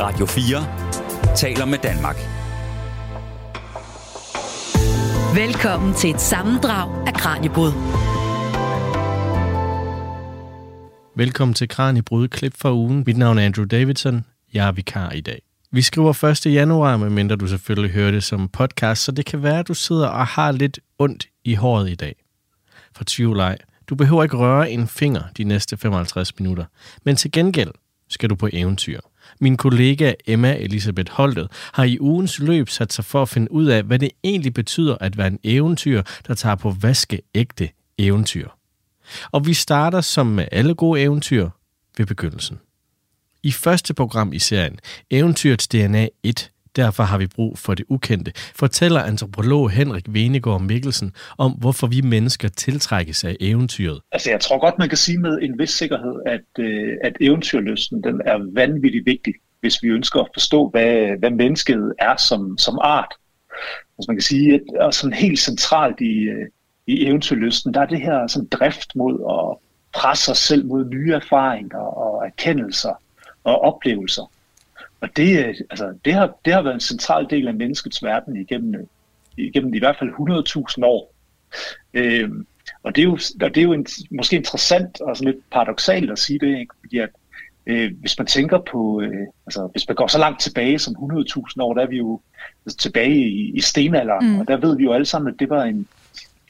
Radio 4 taler med Danmark. Velkommen til et sammendrag af Kranjebrud. Velkommen til Kranjebrud, klip for ugen. Mit navn er Andrew Davidson. Jeg er vikar i dag. Vi skriver 1. januar, medmindre du selvfølgelig hører det som podcast, så det kan være, at du sidder og har lidt ondt i håret i dag. For tvivl ej, du behøver ikke røre en finger de næste 55 minutter. Men til gengæld skal du på eventyr. Min kollega Emma Elisabeth Holtet har i ugens løb sat sig for at finde ud af, hvad det egentlig betyder at være en eventyr, der tager på vaskeægte eventyr. Og vi starter som med alle gode eventyr ved begyndelsen. I første program i serien, Eventyrets DNA 1, derfor har vi brug for det ukendte, fortæller antropolog Henrik Venegård Mikkelsen om, hvorfor vi mennesker tiltrækkes af eventyret. Altså jeg tror godt, man kan sige med en vis sikkerhed, at, øh, at eventyrlysten den er vanvittigt vigtig, hvis vi ønsker at forstå, hvad, hvad mennesket er som, som art. Altså man kan sige, at og sådan helt centralt i, øh, i eventyrlysten, der er det her sådan drift mod at presse os selv mod nye erfaringer og erkendelser og oplevelser. Og det, øh, altså, det, har, det har været en central del af menneskets verden igennem, øh, igennem i hvert fald 100.000 år. Øhm, og det er jo, og det er jo en, måske interessant og sådan lidt paradoxalt at sige det, ikke? fordi at øh, hvis man tænker på, øh, altså hvis man går så langt tilbage som 100.000 år, der er vi jo altså, tilbage i, i stenalderen, mm. og der ved vi jo alle sammen, at det var en,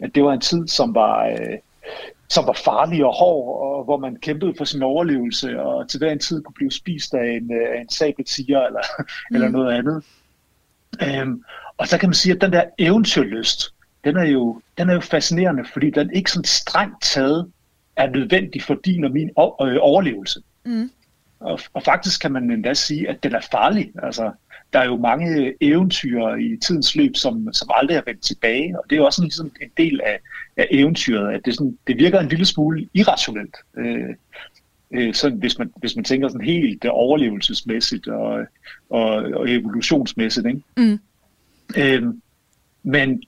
at det var en tid, som var, øh, som var farlig og hård, og hvor man kæmpede for sin overlevelse, og til hver en tid kunne blive spist af en, øh, af en sabeltiger eller, mm. eller noget andet. Øhm, og så kan man sige, at den der eventyrlyst, den er jo, den er jo fascinerende, fordi den ikke sådan strengt taget er nødvendig for din og min øh, overlevelse. Mm. Og, og faktisk kan man endda sige, at den er farlig. Altså, der er jo mange eventyr i tidens løb, som, som aldrig er vendt tilbage, og det er også ligesom en del af, af eventyret, at det, sådan, det virker en lille smule irrationelt. Øh, øh, sådan, hvis, man, hvis man tænker sådan helt overlevelsesmæssigt og, og, og evolutionsmæssigt. Ikke? Mm. Øh, men,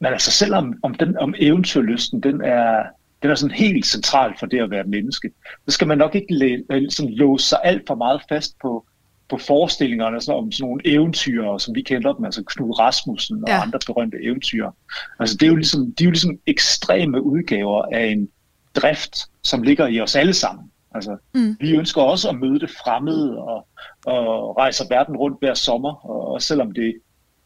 men altså selvom om, den, om eventyrlysten, den er, den er sådan helt central for det at være menneske, så skal man nok ikke læ- sådan låse sig alt for meget fast på, på forestillingerne sådan, om sådan nogle eventyr, som vi kender dem, altså Knud Rasmussen og ja. andre berømte eventyr. Altså det er jo ligesom, de er jo ligesom ekstreme udgaver af en drift, som ligger i os alle sammen. Altså, mm. Vi ønsker også at møde det fremmede og, og rejse verden rundt hver sommer, og, og selvom det,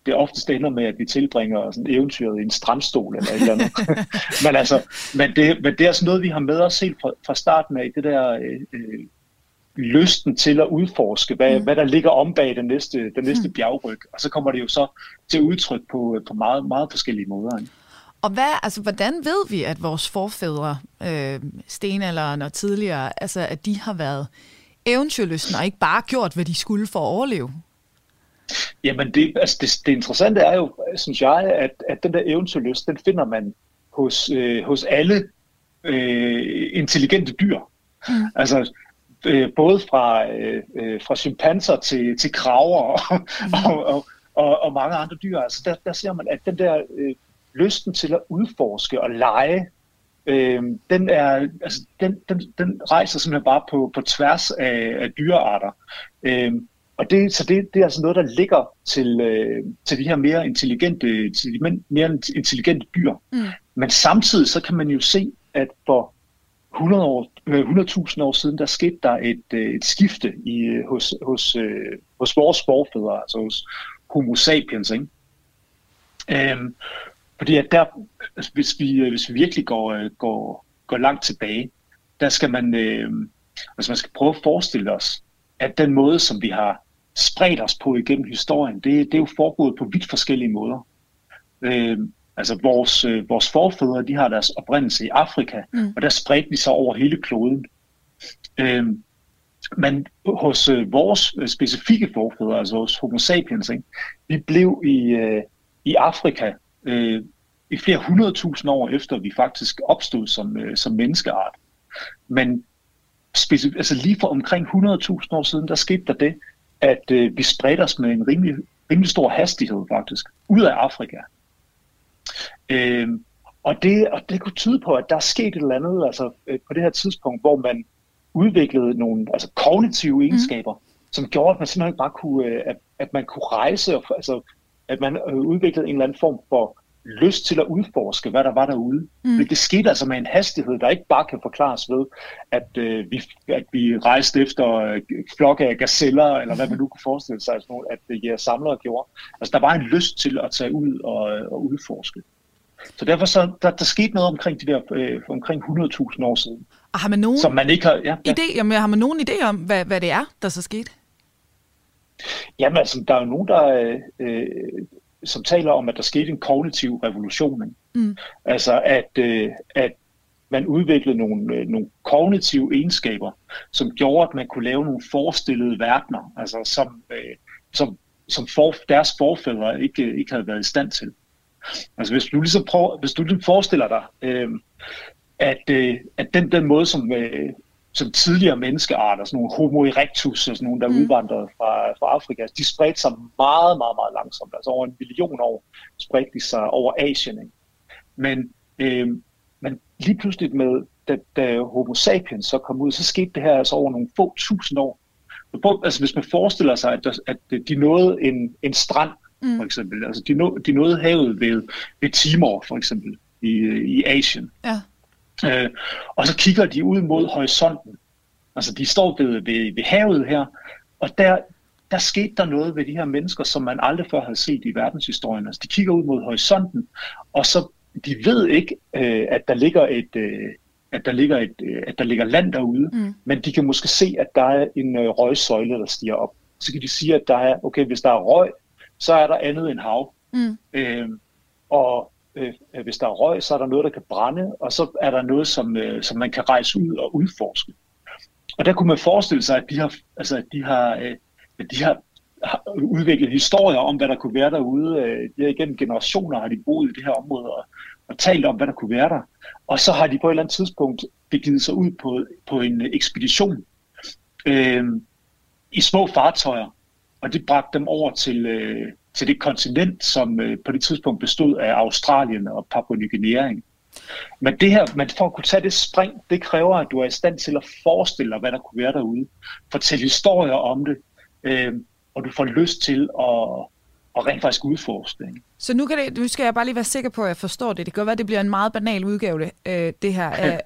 det oftest ender med, at vi tilbringer sådan eventyret i en strandstol eller et eller andet. men, altså, men, det, men det er sådan noget, vi har med os helt fra, fra starten af, det der øh, øh lysten til at udforske, hvad, mm. hvad der ligger om bag den næste, den næste mm. bjergryg. Og så kommer det jo så til udtryk på, på meget, meget forskellige måder. Ikke? Og hvad, altså, hvordan ved vi, at vores forfædre, øh, stenalderen og tidligere, altså, at de har været eventyrlysten og ikke bare gjort, hvad de skulle for at overleve? Jamen, det, altså det, det interessante er jo, synes jeg, at, at den der eventyrlyst, den finder man hos, øh, hos alle øh, intelligente dyr. Mm. Altså, øh, både fra, øh, øh, fra chimpanser til, til kraver og, mm. og, og, og, og mange andre dyr. Altså der, der ser man, at den der øh, lysten til at udforske og lege, øh, den, er, altså, den, den, den rejser simpelthen bare på, på tværs af, af dyrearter. Øh, og det, så det, det er altså noget, der ligger til, øh, til de her mere intelligente, til de mere intelligente dyr. Mm. Men samtidig så kan man jo se, at for 100 år, 100.000 øh, år siden, der skete der et, øh, et skifte i, øh, hos, hos, hos vores forfædre, altså hos homo sapiens. Ikke? Øhm, fordi at der, altså, hvis vi, hvis vi virkelig går, går, går langt tilbage, der skal man, øh, altså man skal prøve at forestille os, at den måde, som vi har spredt os på igennem historien, det, det er jo foregået på vidt forskellige måder. Øh, Altså vores, øh, vores forfædre, de har deres oprindelse i Afrika, mm. og der spredte de sig over hele kloden. Øhm, men hos øh, vores øh, specifikke forfædre, altså hos homo sapiens, ikke, vi blev i, øh, i Afrika øh, i flere hundredtusind år efter, vi faktisk opstod som, øh, som menneskeart. Men specif- altså lige for omkring 100.000 år siden, der skete der det, at øh, vi spredte os med en rimelig, rimelig stor hastighed faktisk, ud af Afrika. Øh, og, det, og det kunne tyde på, at der er sket et eller andet altså, øh, på det her tidspunkt, hvor man udviklede nogle altså kognitive mm. egenskaber, mm. som gjorde, at man simpelthen bare kunne, øh, at, at man kunne rejse, og, altså, at man øh, udviklede en eller anden form for lyst til at udforske, hvad der var derude. Mm. Det skete altså med en hastighed, der ikke bare kan forklares ved, at, øh, vi, at vi rejste efter øh, flokke af gazeller, eller hvad man nu kunne forestille sig, altså, at det ja, samlere gjorde. Altså, der var en lyst til at tage ud og, og udforske. Så derfor så, der, der skete noget omkring de der øh, omkring 100.000 år siden. Og har man nogen, som man ikke har, ja, ja. idé, jamen, har man nogen idé om, hvad, hvad det er, der så skete? Jamen altså, der er jo nogen, der, øh, øh, som taler om, at der skete en kognitiv revolution. Mm. Altså, at, øh, at man udviklede nogle, øh, nogle kognitive egenskaber, som gjorde, at man kunne lave nogle forestillede verdener, altså som, øh, som, som for, deres forfædre ikke, ikke havde været i stand til. Altså hvis du ligesom prøver, hvis du ligesom forestiller dig, øh, at, øh, at den, den måde, som, øh, som tidligere menneskearter, sådan nogle homo erectus og sådan nogle, der mm. udvandrede fra, fra Afrika, de spredte sig meget, meget, meget langsomt. Altså over en million år spredte de sig over Asien. Ikke? Men, øh, men lige pludselig med, da, da homo sapiens så kom ud, så skete det her altså over nogle få tusind år. Altså hvis man forestiller sig, at, der, at de nåede en, en strand, mm. for eksempel. Altså de, nåede, de nåede havet ved, ved Timor, for eksempel, i, i Asien. Ja. Øh, og så kigger de ud mod horisonten. Altså de står ved, ved, ved havet her, og der, der skete der noget ved de her mennesker, som man aldrig før havde set i verdenshistorien. Altså de kigger ud mod horisonten, og så de ved ikke, øh, at der ligger et... Øh, at der ligger et, øh, at der ligger land derude, mm. men de kan måske se, at der er en øh, røgsøjle, der stiger op. Så kan de sige, at der er, okay, hvis der er røg, så er der andet end hav. Mm. Øh, og øh, hvis der er røg, så er der noget, der kan brænde, og så er der noget, som, øh, som man kan rejse ud og udforske. Og der kunne man forestille sig, at de har, altså, at de har, øh, at de har, har udviklet historier om, hvad der kunne være derude. Øh, de har igennem generationer har de boet i det her område og, og talt om, hvad der kunne være der. Og så har de på et eller andet tidspunkt begivet sig ud på, på en ekspedition øh, i små fartøjer, og det bragte dem over til, øh, til det kontinent, som øh, på det tidspunkt bestod af Australien og Papua Ny Guinea. Men det her, men for at kunne tage det spring, det kræver, at du er i stand til at forestille dig, hvad der kunne være derude. Fortælle historier om det, øh, og du får lyst til at, at rent faktisk udforske det. Så nu, kan det, nu skal jeg bare lige være sikker på, at jeg forstår det. Det kan godt være, at det bliver en meget banal udgave, øh, det her, af,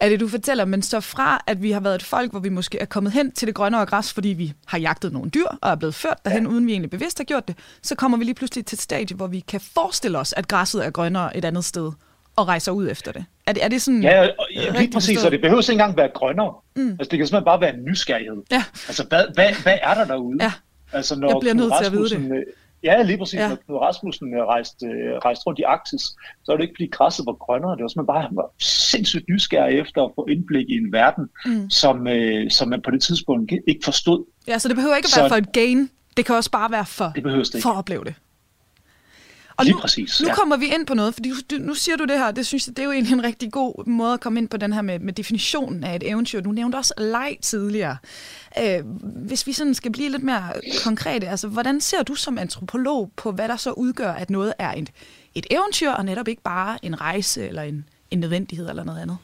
af det, du fortæller. Men så fra, at vi har været et folk, hvor vi måske er kommet hen til det grønnere græs, fordi vi har jagtet nogle dyr og er blevet ført derhen, ja. uden vi egentlig bevidst har gjort det, så kommer vi lige pludselig til et stadie, hvor vi kan forestille os, at græsset er grønnere et andet sted og rejser ud efter det. Er det, er det sådan Ja, ja lige præcis, så det behøver ikke engang være grønnere. Mm. Altså, det kan simpelthen bare være en nysgerrighed. Ja. Altså, hvad, hvad, hvad er der derude? Ja. Altså, når jeg bliver nødt til at vide det. Øh, Ja, lige præcis. Ja. Når Knud Rasmussen øh, rejste, øh, rejste rundt i Arktis, så var det ikke fordi græsset var grønnere. Det var simpelthen bare, han var sindssygt nysgerrig efter at få indblik i en verden, mm. som, øh, som man på det tidspunkt ikke forstod. Ja, så det behøver ikke at være så, for et gain. Det kan også bare være for, det det for at opleve det. Og Lige nu, præcis, nu ja. kommer vi ind på noget, fordi du, nu siger du det her, det synes jeg, det er jo egentlig en rigtig god måde at komme ind på den her med, med definitionen af et eventyr. Du nævnte også leg tidligere. Øh, hvis vi sådan skal blive lidt mere konkrete, altså hvordan ser du som antropolog på, hvad der så udgør, at noget er et, et eventyr, og netop ikke bare en rejse eller en, en nødvendighed eller noget andet?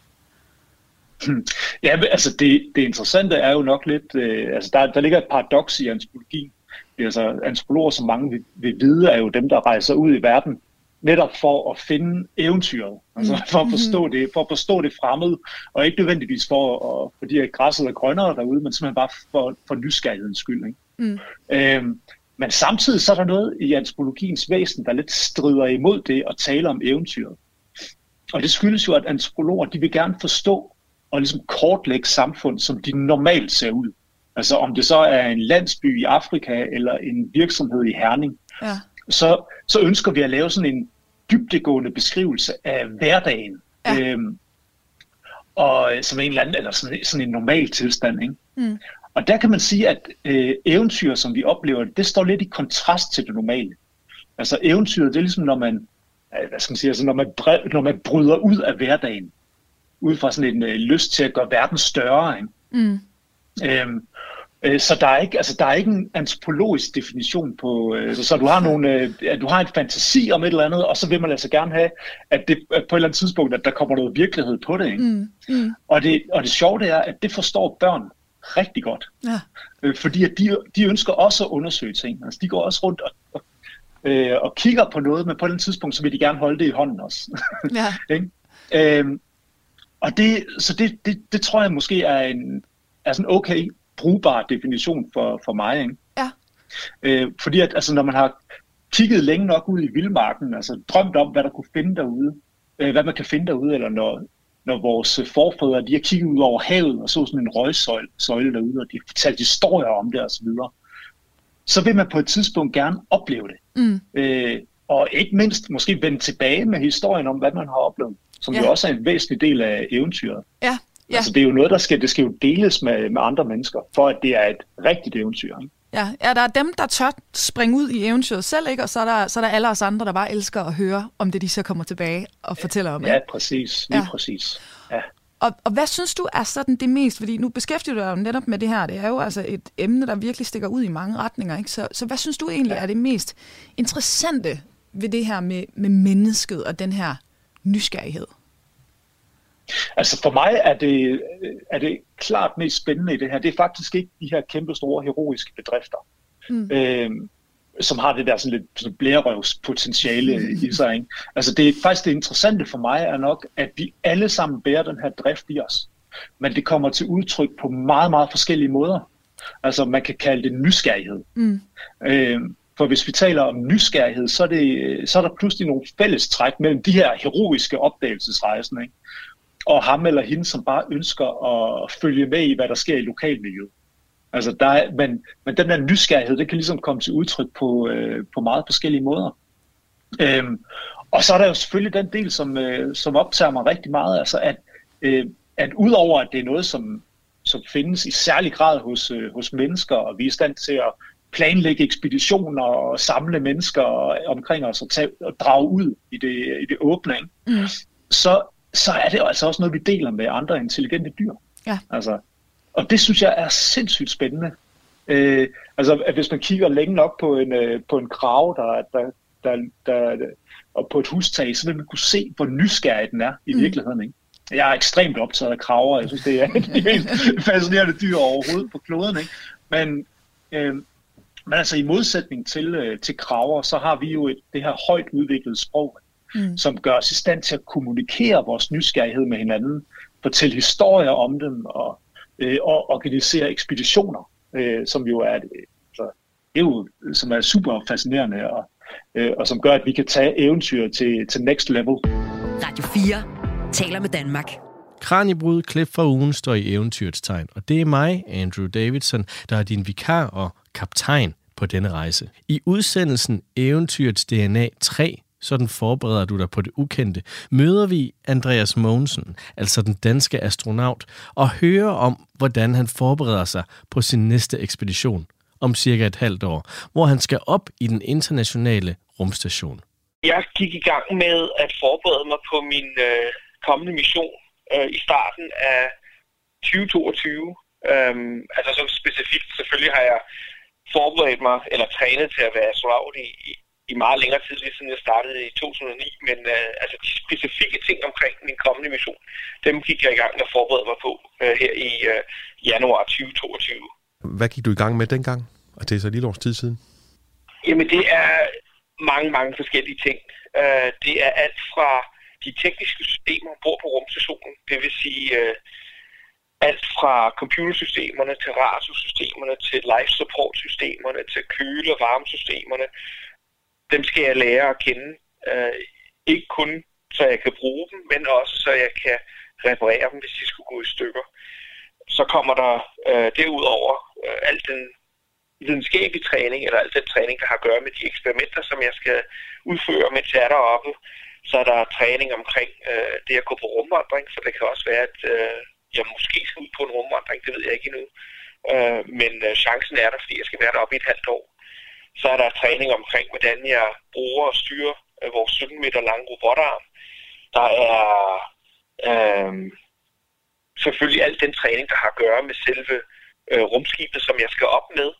Ja, altså det, det interessante er jo nok lidt, øh, altså der, der ligger et paradoks i antropologien, altså antropologer, som mange vil, vil vide, er jo dem, der rejser ud i verden, netop for at finde eventyret, altså mm. for at forstå mm-hmm. det, for at forstå det fremmede, og ikke nødvendigvis for, at, fordi at græsset er grønnere derude, men simpelthen bare for, for nysgerrighedens skyld. Ikke? Mm. Øhm, men samtidig så er der noget i antropologiens væsen, der lidt strider imod det at tale om eventyret. Og det skyldes jo, at antropologer de vil gerne forstå og ligesom kortlægge samfund, som de normalt ser ud. Altså om det så er en landsby i Afrika eller en virksomhed i Herning, ja. så, så ønsker vi at lave sådan en dybdegående beskrivelse af hverdagen. Ja. Øhm, og som en eller anden, eller sådan, sådan en normal tilstand. Ikke? Mm. Og der kan man sige, at øh, eventyr, som vi oplever, det står lidt i kontrast til det normale. Altså eventyret, det er ligesom, når man, hvad skal man sige, altså, når, man, når man bryder ud af hverdagen, ud fra sådan en øh, lyst til at gøre verden større. Ikke? Mm. Øhm, øh, så der er ikke, altså der er ikke en antropologisk definition på, øh, så, så du har nogle, øh, du har en fantasi om et eller andet, og så vil man altså gerne have, at det at på et eller andet tidspunkt, at der kommer noget virkelighed på det. Ikke? Mm, mm. Og det. Og det sjove det er, at det forstår børn rigtig godt. Ja. Øh, fordi at de, de ønsker også at undersøge ting. Altså, de går også rundt og, og, øh, og kigger på noget, men på den tidspunkt, så vil de gerne holde det i hånden også. Ja. Ikke? Øhm, og det, så det, det, det tror jeg måske er en er sådan okay brugbar definition for, for mig. Ikke? Ja. Øh, fordi at, altså, når man har kigget længe nok ud i vildmarken, altså drømt om, hvad der kunne finde derude, øh, hvad man kan finde derude, eller når, når vores forfædre, de har kigget ud over havet og så sådan en røgsøjle søjle derude, og de har fortalt historier om det osv., så, så vil man på et tidspunkt gerne opleve det. Mm. Øh, og ikke mindst måske vende tilbage med historien om, hvad man har oplevet, som Ja. jo også er en væsentlig del af eventyret. Ja. Ja. Altså det er jo noget, der skal, det skal jo deles med, med andre mennesker, for at det er et rigtigt eventyr. Ikke? Ja, ja, der er dem, der tør springe ud i eventyret selv, ikke? og så er, der, så er der alle os andre, der bare elsker at høre om det, de så kommer tilbage og fortæller om. Ja, Ikke? præcis. Lige Ja. ja. præcis. Ja. Og, og hvad synes du er sådan det mest? Fordi nu beskæftiger du dig jo netop med det her. Det er jo altså et emne, der virkelig stikker ud i mange retninger. Ikke? Så, så hvad synes du egentlig er det mest interessante ved det her med, med mennesket og den her nysgerrighed? Altså for mig er det, er det klart mest spændende i det her. Det er faktisk ikke de her kæmpe store heroiske bedrifter, Mm. øh, som har det der sådan lidt sådan blærerøvspotentiale i sig. Ikke? Altså det er faktisk det interessante for mig er nok, at vi alle sammen bærer den her drift i os. Men det kommer til udtryk på meget, meget forskellige måder. Altså man kan kalde det nysgerrighed. Mm. Øh, for hvis vi taler om nysgerrighed, så er, det, så er der pludselig nogle fælles træk mellem de her heroiske opdagelsesrejsende, ikke? Og ham eller hende, som bare ønsker at følge med i, hvad der sker i lokalmiljøet. Altså der er, men, men den der nysgerrighed, det kan ligesom komme til udtryk på, øh, på meget forskellige måder. Øhm, og så er der jo selvfølgelig den del, som, øh, som optager mig rigtig meget, altså at, øh, at udover at det er noget, som, som findes i særlig grad hos, øh, hos mennesker, og vi er i stand til at planlægge ekspeditioner og samle mennesker omkring os og, tage, og drage ud i det, i det åbne, ikke? Mm. Så, så er det altså også noget, vi deler med andre intelligente dyr. Ja. Altså, og det synes jeg er sindssygt spændende. Øh, altså, at hvis man kigger længe nok på en, øh, på en krav, der, der, der, der, og på et hustag, så vil man kunne se, hvor nysgerrig den er i Mm. virkeligheden. Ikke? Jeg er ekstremt optaget af kraver. Jeg synes, det er de mest fascinerende dyr overhovedet på kloden. Ikke? Men, øh, men altså i modsætning til, øh, til kraver, så har vi jo et, det her højt udviklede sprog, Mm. som gør os i stand til at kommunikere vores nysgerrighed med hinanden, fortælle historier om dem og, øh, og organisere ekspeditioner, øh, som jo er, øh, så, det er jo, som er super fascinerende og, øh, og som gør, at vi kan tage eventyr til, til next level. Radio 4 taler med Danmark. Kranjebrud klip for ugen står i eventyrets tegn, og det er mig, Andrew Davidson, der er din vikar og kaptajn på denne rejse. I udsendelsen Eventyrets DNA 3, sådan forbereder du dig på det ukendte, møder vi Andreas Mogensen, altså den danske astronaut, og hører om, hvordan han forbereder sig på sin næste ekspedition om cirka et halvt år, hvor han skal op i den internationale rumstation. Jeg gik i gang med at forberede mig på min øh, kommende mission øh, i starten af 2022. Øhm, altså så specifikt, selvfølgelig har jeg forberedt mig, eller trænet til at være astronaut i, i, meget længere tid, lige siden jeg startede i 2009. Men øh, altså de specifikke ting omkring min kommende mission, dem gik jeg i gang med at forberede mig på øh, her i øh, januar 2022. Hvad gik du i gang med dengang? Og det er så et lille års tid siden. Jamen det er mange, mange forskellige ting. Øh, det er alt fra de tekniske systemer ombord på rumstationen, det vil sige øh, alt fra computersystemerne til radiosystemerne til life support systemerne til køle- og varmesystemerne. Dem skal jeg lære at kende. Øh, ikke kun så jeg kan bruge dem, men også så jeg kan reparere dem, hvis de skulle gå i stykker. Så kommer der øh, derudover øh, al den videnskabelige træning, eller al den træning, der har at gøre med de eksperimenter, som jeg skal udføre, mens jeg er deroppe. Så er der træning omkring øh, det at gå på rumvandring, for det kan også være, at øh, jeg måske skal ud på en rumvandring, det ved jeg ikke endnu. Øh, men øh, chancen er der, fordi jeg skal være deroppe i et halvt år. Så er der træning omkring, hvordan jeg bruger og styrer øh, vores 17 meter lange robotarm. Der er øh, selvfølgelig al den træning, der har at gøre med selve øh, rumskibet, som jeg skal op med.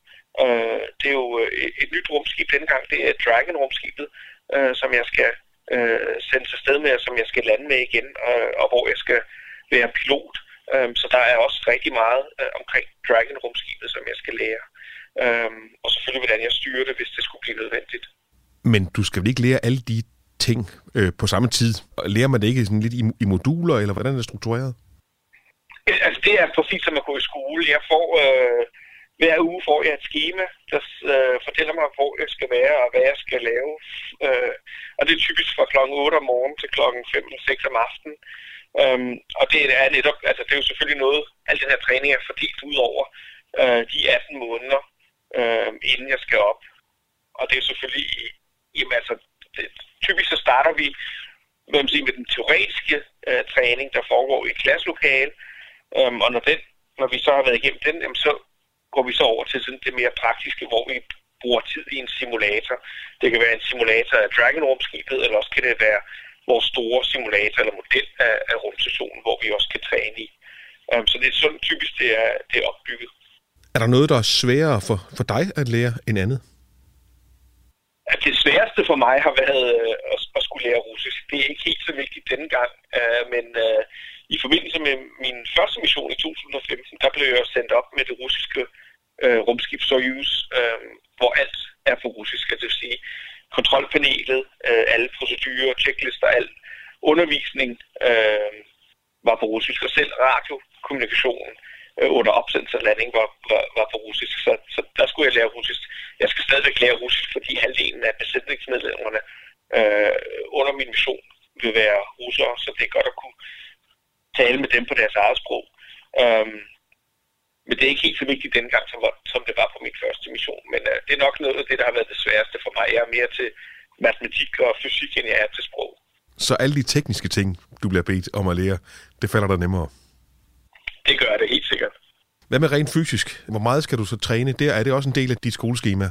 Øh, det er jo et, et nyt rumskib denne gang. Det er Dragon-rumskibet, øh, som jeg skal øh, sendes afsted med, og som jeg skal lande med igen, øh, og hvor jeg skal være pilot Øh, så der er også rigtig meget øh, omkring Dragon-rumskibet, som jeg skal lære. Øhm, og selvfølgelig, hvordan jeg styrer det, hvis det skulle blive nødvendigt. Men du skal vel ikke lære alle de ting øh, på samme tid? Lærer man det ikke sådan lidt i, i moduler, eller hvordan er det struktureret? Altså, det er præcis som at gå i skole. Jeg får, øh, hver uge får jeg et schema, der øh, fortæller mig, hvor jeg skal være og hvad jeg skal lave. Øh, og det er typisk fra klokken 8 om morgenen til klokken 5 eller 6 om aftenen. Øhm, og det er netop, altså det er jo selvfølgelig noget, al den her træning er fordelt ud over øh, de 18 måneder, øh, inden jeg skal op. Og det er selvfølgelig, jamen altså, det, typisk så starter vi hvad man siger, med den teoretiske øh, træning, der foregår i et klasselokale, øhm, og når, den, når vi så har været igennem den, jamen, så går vi så over til sådan det mere praktiske, hvor vi bruger tid i en simulator. Det kan være en simulator af Dragon-rumskibet, eller også kan det være vores store simulator eller model af, af rumstationen, hvor vi også kan træne i. Um, så det er sådan typisk, det er, det er opbygget. Er der noget, der er sværere for, for dig at lære end andet? At det sværeste for mig har været øh, at, at skulle lære russisk. Det er ikke helt så vigtigt denne gang, øh, men øh, i forbindelse med min første mission i 2015, der blev jeg sendt op med det russiske øh, rumskib Soyuz, øh, hvor alt er på russisk, altså det vil sige kontrolpanelet, øh, alle procedurer, checklister, alt undervisning øh, var på russisk, og selv radiokommunikationen øh, under opsendelse og landing var, var, var på russisk, så, så der skulle jeg lære russisk. Jeg skal stadigvæk lære russisk, fordi halvdelen af besætningsmedlemmerne øh, under min mission vil være russere, så det er godt at kunne tale med dem på deres eget sprog. Øhm, men det er ikke helt så vigtigt dengang, som, var, som det var på min første mission. Men øh, det er nok noget af det, der har været det sværeste for mig. Jeg er mere til matematik og fysik, end jeg er til sprog. Så alle de tekniske ting, du bliver bedt om at lære, det falder dig nemmere? Det gør det helt sikkert. Hvad med rent fysisk? Hvor meget skal du så træne? Der er det også en del af dit skoleskema?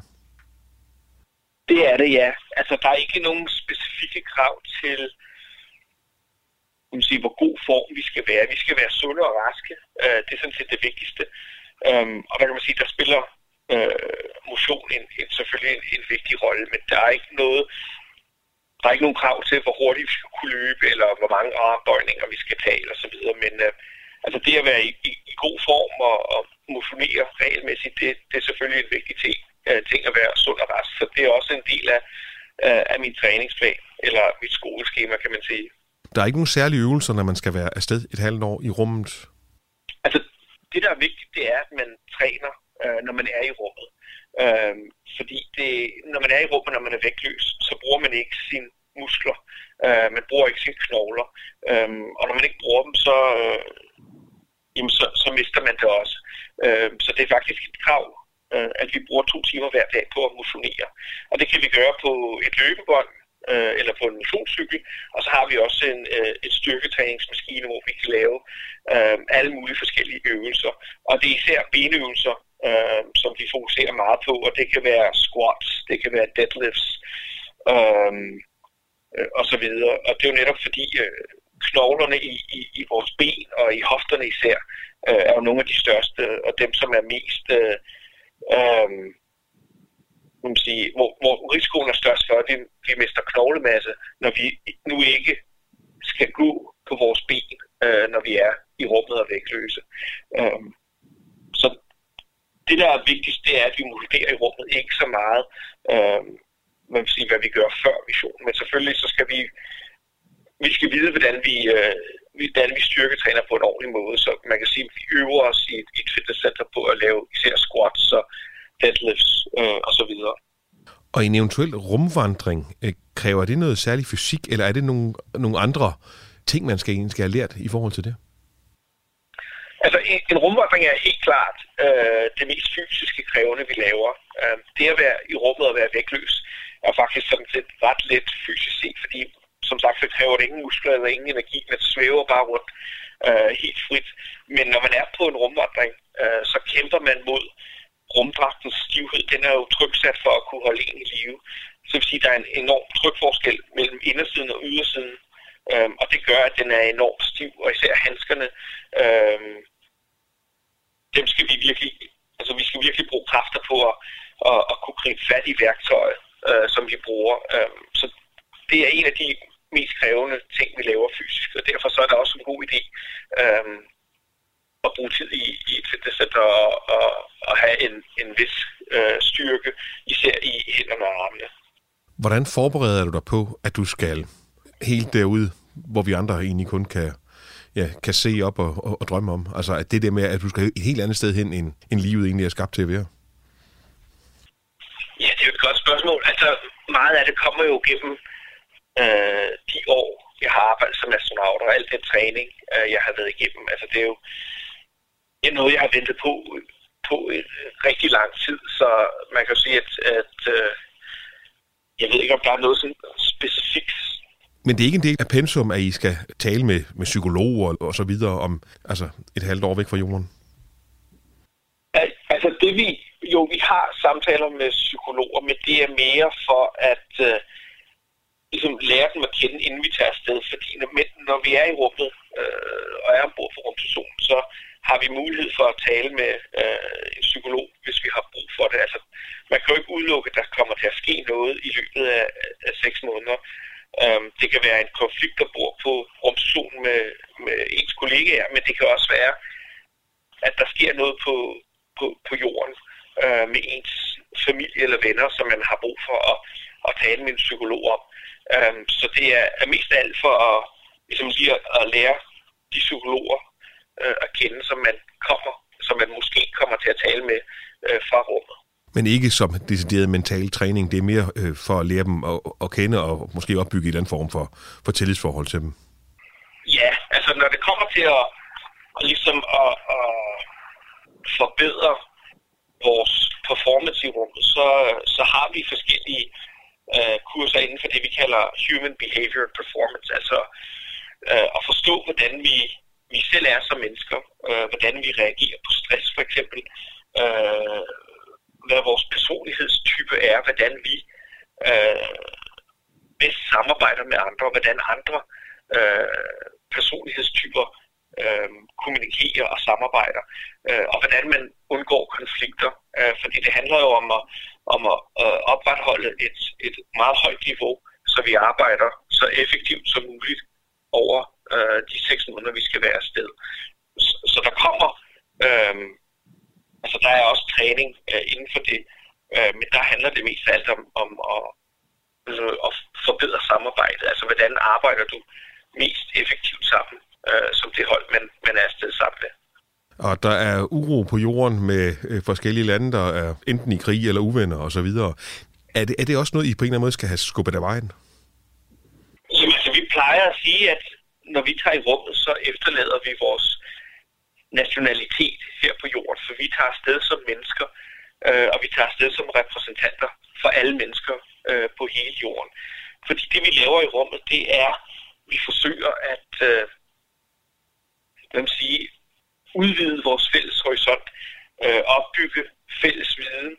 Det er det, ja. Altså, der er ikke nogen specifikke krav til, sige, hvor god form vi skal være. Vi skal være sunde og raske. Uh, det er sådan set det vigtigste. Um, og der kan man sige, der spiller uh, motion en, en, selvfølgelig en, en vigtig rolle, men der er ikke noget, der er ikke nogen krav til, hvor hurtigt vi skal kunne løbe, eller hvor mange armbøjninger vi skal tage, og så videre. Men uh, altså det at være i, i, i god form og, og motionere regelmæssigt, det, det er selvfølgelig en vigtig ting, uh, ting at være sund og rask. Så det er også en del af, uh, af min træningsplan, eller mit skoleskema, kan man sige. Der er ikke nogen særlige øvelser, når man skal være afsted et halvt år i rummet? Altså, det der er vigtigt, det er, at man træner, uh, når man er i rummet. Uh, fordi det, når man er i rummet, når man er vægtløs, så bruger man ikke sine muskler. Uh, man bruger ikke sine knogler. Uh, og når man ikke bruger dem, så, uh, jamen så, så mister man det også. Øh, så det er faktisk et krav, øh, at vi bruger to timer hver dag på at motionere. Og det kan vi gøre på et løbebånd, øh, eller på en motionscykel, og så har vi også en, uh, et styrketræningsmaskine, hvor vi kan lave uh, alle mulige forskellige øvelser. Og det er især benøvelser, som vi fokuserer meget på, og det kan være squats, det kan være deadlifts, uh, og så videre. Og det er jo netop fordi, knoglerne i, i, i vores ben og i hofterne især øh, er jo nogle af de største, og dem som er mest, øh, øh, man sige, hvor, hvor risikoen er størst for, at vi, vi mister knoglemasse, når vi nu ikke skal gå på vores ben, øh, når vi er i rummet og vægtløse. Øh, så det, der er vigtigst, det er, at vi motiverer i rummet ikke så meget, øh, man vil sige, hvad vi gør før missionen, men selvfølgelig så skal vi vi skal vide, hvordan vi, øh, hvordan vi styrketræner på en ordentlig måde. Så man kan sige, at vi øver os i et, i et fitnesscenter på at lave især squats og deadlifts øh, og så videre. Og en eventuel rumvandring, øh, kræver det noget særlig fysik, eller er det nogle, nogle andre ting, man skal, skal have lært i forhold til det? Altså, en, en rumvandring er helt klart øh, det mest fysiske krævende, vi laver. Øh, det at være i rummet og være vægtløs er faktisk sådan set ret let fysisk set, fordi som sagt, så kræver det ingen muskler eller ingen energi, man svæver bare rundt øh, helt frit. Men når man er på en rumvandring, øh, så kæmper man mod rumdragtens stivhed. Den er jo tryksat for at kunne holde en i live. Så vil sige, at der er en enorm trykforskel mellem indersiden og ydersiden. Øh, og det gør, at den er enormt stiv, og især handskerne, øh, dem skal vi virkelig, altså vi skal virkelig bruge kræfter på at, at, at kunne gribe fat i værktøjet, øh, som vi bruger. Øh, så det er en af de mest krævende ting, vi laver fysisk, og derfor så er det også en god idé øhm, at bruge tid i, i et fitnesscenter og, og, og have en, en vis øh, styrke, især i hænderne og armene. Hvordan forbereder du dig på, at du skal helt derude, hvor vi andre egentlig kun kan, ja, kan se op og, og, og drømme om? Altså at det der med, at du skal et helt andet sted hen, end, end livet egentlig er skabt til at være? Ja, det er jo et godt spørgsmål. Altså, meget af det kommer jo gennem øh, de år, jeg har arbejdet som astronaut, og al den træning, øh, jeg har været igennem. Altså, det er jo det er noget, jeg har ventet på på en rigtig lang tid, så man kan sige, at, at øh, jeg ved ikke, om der er noget sådan specifikt. Men det er ikke en del af pensum, at I skal tale med, med psykologer og så videre om altså et halvt år væk fra jorden? Altså det vi, jo vi har samtaler med psykologer, men det er mere for at øh, ligesom lære dem at kende, inden vi tager afsted. Fordi når, når vi er i rummet øh, og er ombord på rumstationen, så har vi mulighed for at tale med øh, en psykolog, hvis vi har brug for det. Altså, man kan jo ikke udelukke, at der kommer til at ske noget i løbet af, af seks måneder. Øhm, det kan være en konflikt, der bor på rumstationen med, med ens kollegaer, men det kan også være, at der sker noget på, på, på jorden øh, med ens familie eller venner, som man har brug for at, at tale med en psykolog om. Um, så det er, er mest af alt for at, ligesom lige at, at lære de psykologer øh, at kende, som man kommer, som man måske kommer til at tale med øh, fra rummet. Men ikke som decideret mental træning, det er mere øh, for at lære dem at, at kende og måske opbygge en eller anden form for, for tillidsforhold til dem. Ja, altså når det kommer til at, at ligesom at, at forbedre vores performance i rummet, så, så har vi forskellige øh, kurser inden for det, vi kalder Human Behavior and Performance, altså øh, at forstå, hvordan vi vi selv er som mennesker, øh, hvordan vi reagerer på stress for eksempel, øh, hvad vores personlighedstype er, hvordan vi øh, bedst samarbejder med andre, og hvordan andre øh, personlighedstyper øh, kommunikerer og samarbejder, øh, og hvordan man undgår konflikter. Øh, fordi det handler jo om at, om at øh, opretholde et, et meget højt niveau, så vi arbejder så effektivt som muligt over øh, de seks måneder, vi skal være afsted. Så, så der kommer, øh, altså der er også træning øh, inden for det, øh, men der handler det mest af alt om, om at, øh, at forbedre samarbejdet. Altså hvordan arbejder du mest effektivt sammen øh, som det hold, man, man er afsted sammen med. Og der er uro på jorden med øh, forskellige lande, der er enten i krig eller uvenner osv. Er det, er det også noget, I på en eller anden måde skal have skubbet af vejen? Jamen, altså, vi plejer at sige, at når vi tager i rummet, så efterlader vi vores nationalitet her på jorden, for vi tager afsted som mennesker, øh, og vi tager afsted som repræsentanter for alle mennesker øh, på hele jorden. Fordi det, vi laver i rummet, det er, vi forsøger at øh, hvad man sige, udvide vores fælles horisont, øh, opbygge fælles viden,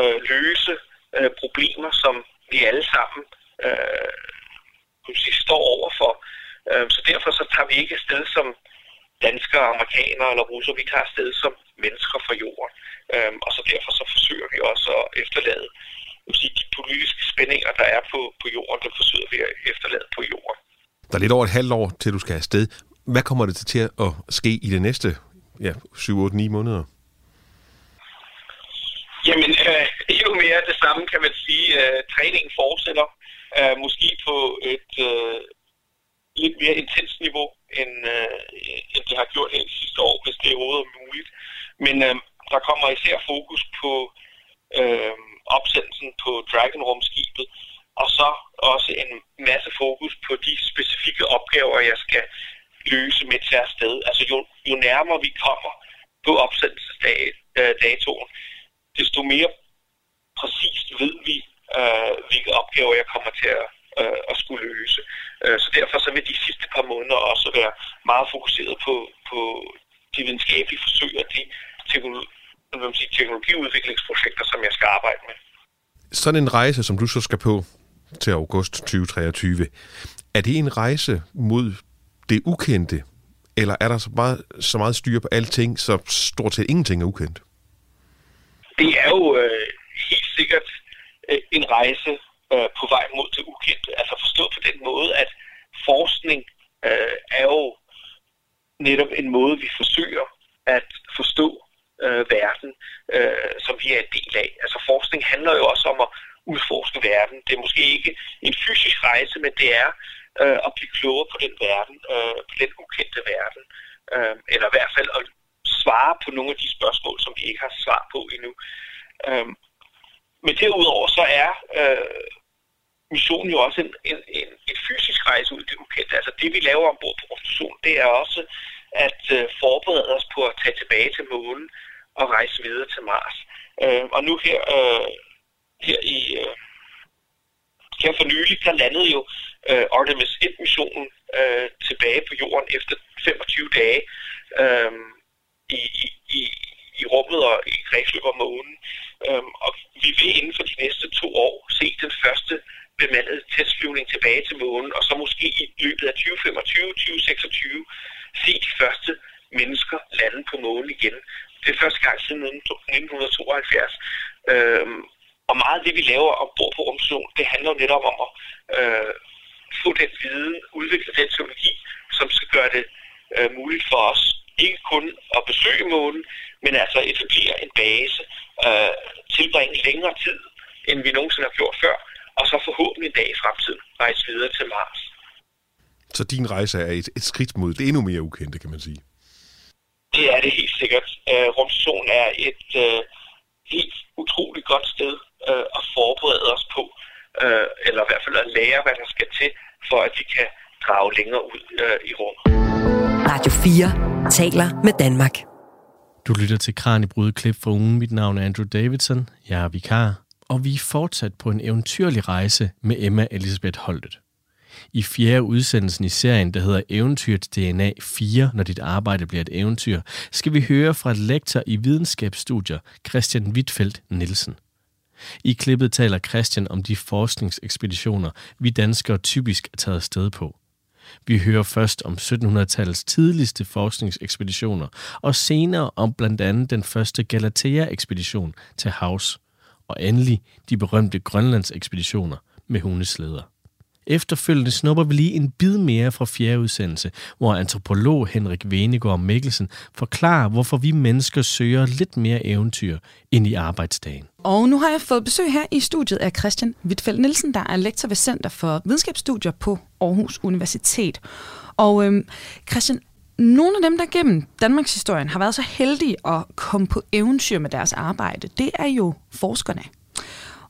øh, løse øh, problemer, som vi alle sammen øh, sige, står overfor. Øh, så derfor så tager vi ikke afsted som danskere, amerikanere eller russer, vi tager afsted som mennesker fra jorden. Øh, og så derfor så forsøger vi også at efterlade sige, de politiske spændinger, der er på, på jorden, det forsøger vi at efterlade på jorden. Der er lidt over et halvt år, til du skal afsted. Hvad kommer det til at ske i det næste ja, 7, 8, 9 måneder? Jamen, øh, jo mere det samme kan man sige. Øh, træningen fortsætter øh, måske på et øh, lidt mere intens niveau, end, øh, end det har gjort her de sidste år, hvis det overhovedet er muligt. Men øh, der kommer især fokus på øh, opsendelsen på Dragon-rumskibet, og så også en masse fokus på de specifikke opgaver, jeg skal løse jeg er afsted. Altså jo, jo nærmere vi kommer på opsendelsesdatoen, øh, desto mere præcist ved vi, øh, hvilke opgaver jeg kommer til at, øh, at skulle løse. Øh, så derfor så vil de sidste par måneder også være meget fokuseret på, på de videnskabelige forsøg og de teknologi, sige, teknologiudviklingsprojekter, som jeg skal arbejde med. Sådan en rejse, som du så skal på til august 2023, er det en rejse mod det ukendte, eller er der så meget, så meget styr på alting, så stort set ingenting er ukendt? Det er jo øh, helt sikkert øh, en rejse øh, på vej mod det ukendte. Altså forstået på den måde, at forskning øh, er jo netop en måde, vi forsøger at forstå øh, verden, øh, som vi er en del af. Altså forskning handler jo også om at udforske verden. Det er måske ikke en fysisk rejse, men det er øh, at blive klogere på den verden, øh, på den ukendte verden, øh, eller i hvert fald at svare på nogle af de spørgsmål, som vi ikke har svar på endnu. Øh, men derudover så er øh, missionen jo også en, en, en, en fysisk rejse ud i det ukendte. Altså det, vi laver ombord på vores mission, det er også at øh, forberede os på at tage tilbage til månen og rejse videre til Mars. Øh, og nu her, øh, her i øh, her for nylig, der landede jo øh, Artemis 1-missionen øh, tilbage på jorden efter 25 dage øh, i, i, i, rummet og i kredsløb om månen. Øh, og vi vil inden for de næste to år se den første bemandede testflyvning tilbage til månen, og så måske i løbet af 2025-2026 se de første mennesker lande på månen igen. Det er første gang siden 1972. Øhm, og meget af det, vi laver og bor på rumstationen, det handler jo netop om at øh, få den viden, udvikle den teknologi, som skal gøre det øh, muligt for os ikke kun at besøge månen, men altså etablere en base, øh, tilbringe længere tid, end vi nogensinde har gjort før, og så forhåbentlig en dag i fremtiden rejse videre til Mars. Så din rejse er et, et skridt mod det endnu mere ukendte, kan man sige? Det er det helt sikkert. Uh, rumstationen er et uh, helt utroligt godt sted uh, at forberede os på, uh, eller i hvert fald at lære, hvad der skal til, for at vi kan drage længere ud uh, i rummet. Radio 4 taler med Danmark. Du lytter til Kranjebrud klip fra ugen. Mit navn er Andrew Davidson. Jeg er vikar og vi er fortsat på en eventyrlig rejse med Emma Elisabeth Holtet. I fjerde udsendelsen i serien, der hedder Eventyrets DNA 4, når dit arbejde bliver et eventyr, skal vi høre fra lektor i videnskabsstudier, Christian Wittfeldt Nielsen. I klippet taler Christian om de forskningsekspeditioner, vi danskere typisk er taget sted på. Vi hører først om 1700-tallets tidligste forskningsekspeditioner, og senere om blandt andet den første Galatea-ekspedition til havs og endelig de berømte Grønlandsekspeditioner med hundeslæder. Efterfølgende snupper vi lige en bid mere fra fjerde udsendelse, hvor antropolog Henrik Venegård Mikkelsen forklarer, hvorfor vi mennesker søger lidt mere eventyr ind i arbejdsdagen. Og nu har jeg fået besøg her i studiet af Christian Wittfeldt Nielsen, der er lektor ved Center for Videnskabsstudier på Aarhus Universitet. Og øhm, Christian, nogle af dem, der gennem Danmarks historien har været så heldige at komme på eventyr med deres arbejde, det er jo forskerne.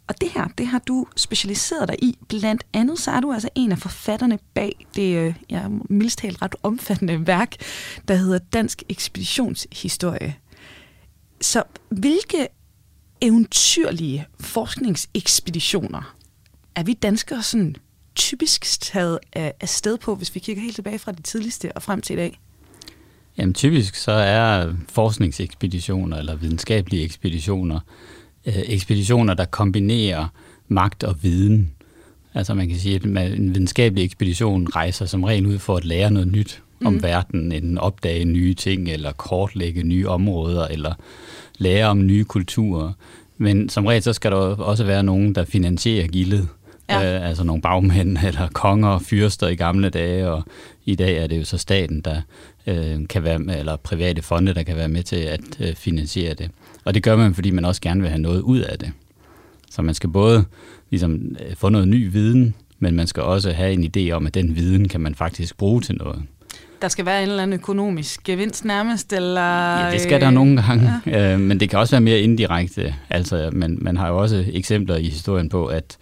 Og det her, det har du specialiseret dig i. Blandt andet så er du altså en af forfatterne bag det, jeg ja, mildst talt ret omfattende værk, der hedder Dansk Ekspeditionshistorie. Så hvilke eventyrlige forskningsekspeditioner er vi danskere sådan typisk taget af sted på, hvis vi kigger helt tilbage fra det tidligste og frem til i dag? Jamen typisk så er forskningsekspeditioner eller videnskabelige ekspeditioner øh, ekspeditioner, der kombinerer magt og viden. Altså man kan sige, at en videnskabelig ekspedition rejser som regel ud for at lære noget nyt mm. om verden, enten opdage nye ting, eller kortlægge nye områder, eller lære om nye kulturer. Men som regel så skal der også være nogen, der finansierer gildet. Ja. Øh, altså nogle bagmænd eller konger og fyrster i gamle dage, og i dag er det jo så staten, der øh, kan være med, eller private fonde, der kan være med til at øh, finansiere det. Og det gør man, fordi man også gerne vil have noget ud af det. Så man skal både ligesom, øh, få noget ny viden, men man skal også have en idé om, at den viden kan man faktisk bruge til noget. Der skal være en eller anden økonomisk gevinst nærmest, eller... Ja, det skal der nogle gange, ja. øh, men det kan også være mere indirekte. Altså, man, man har jo også eksempler i historien på, at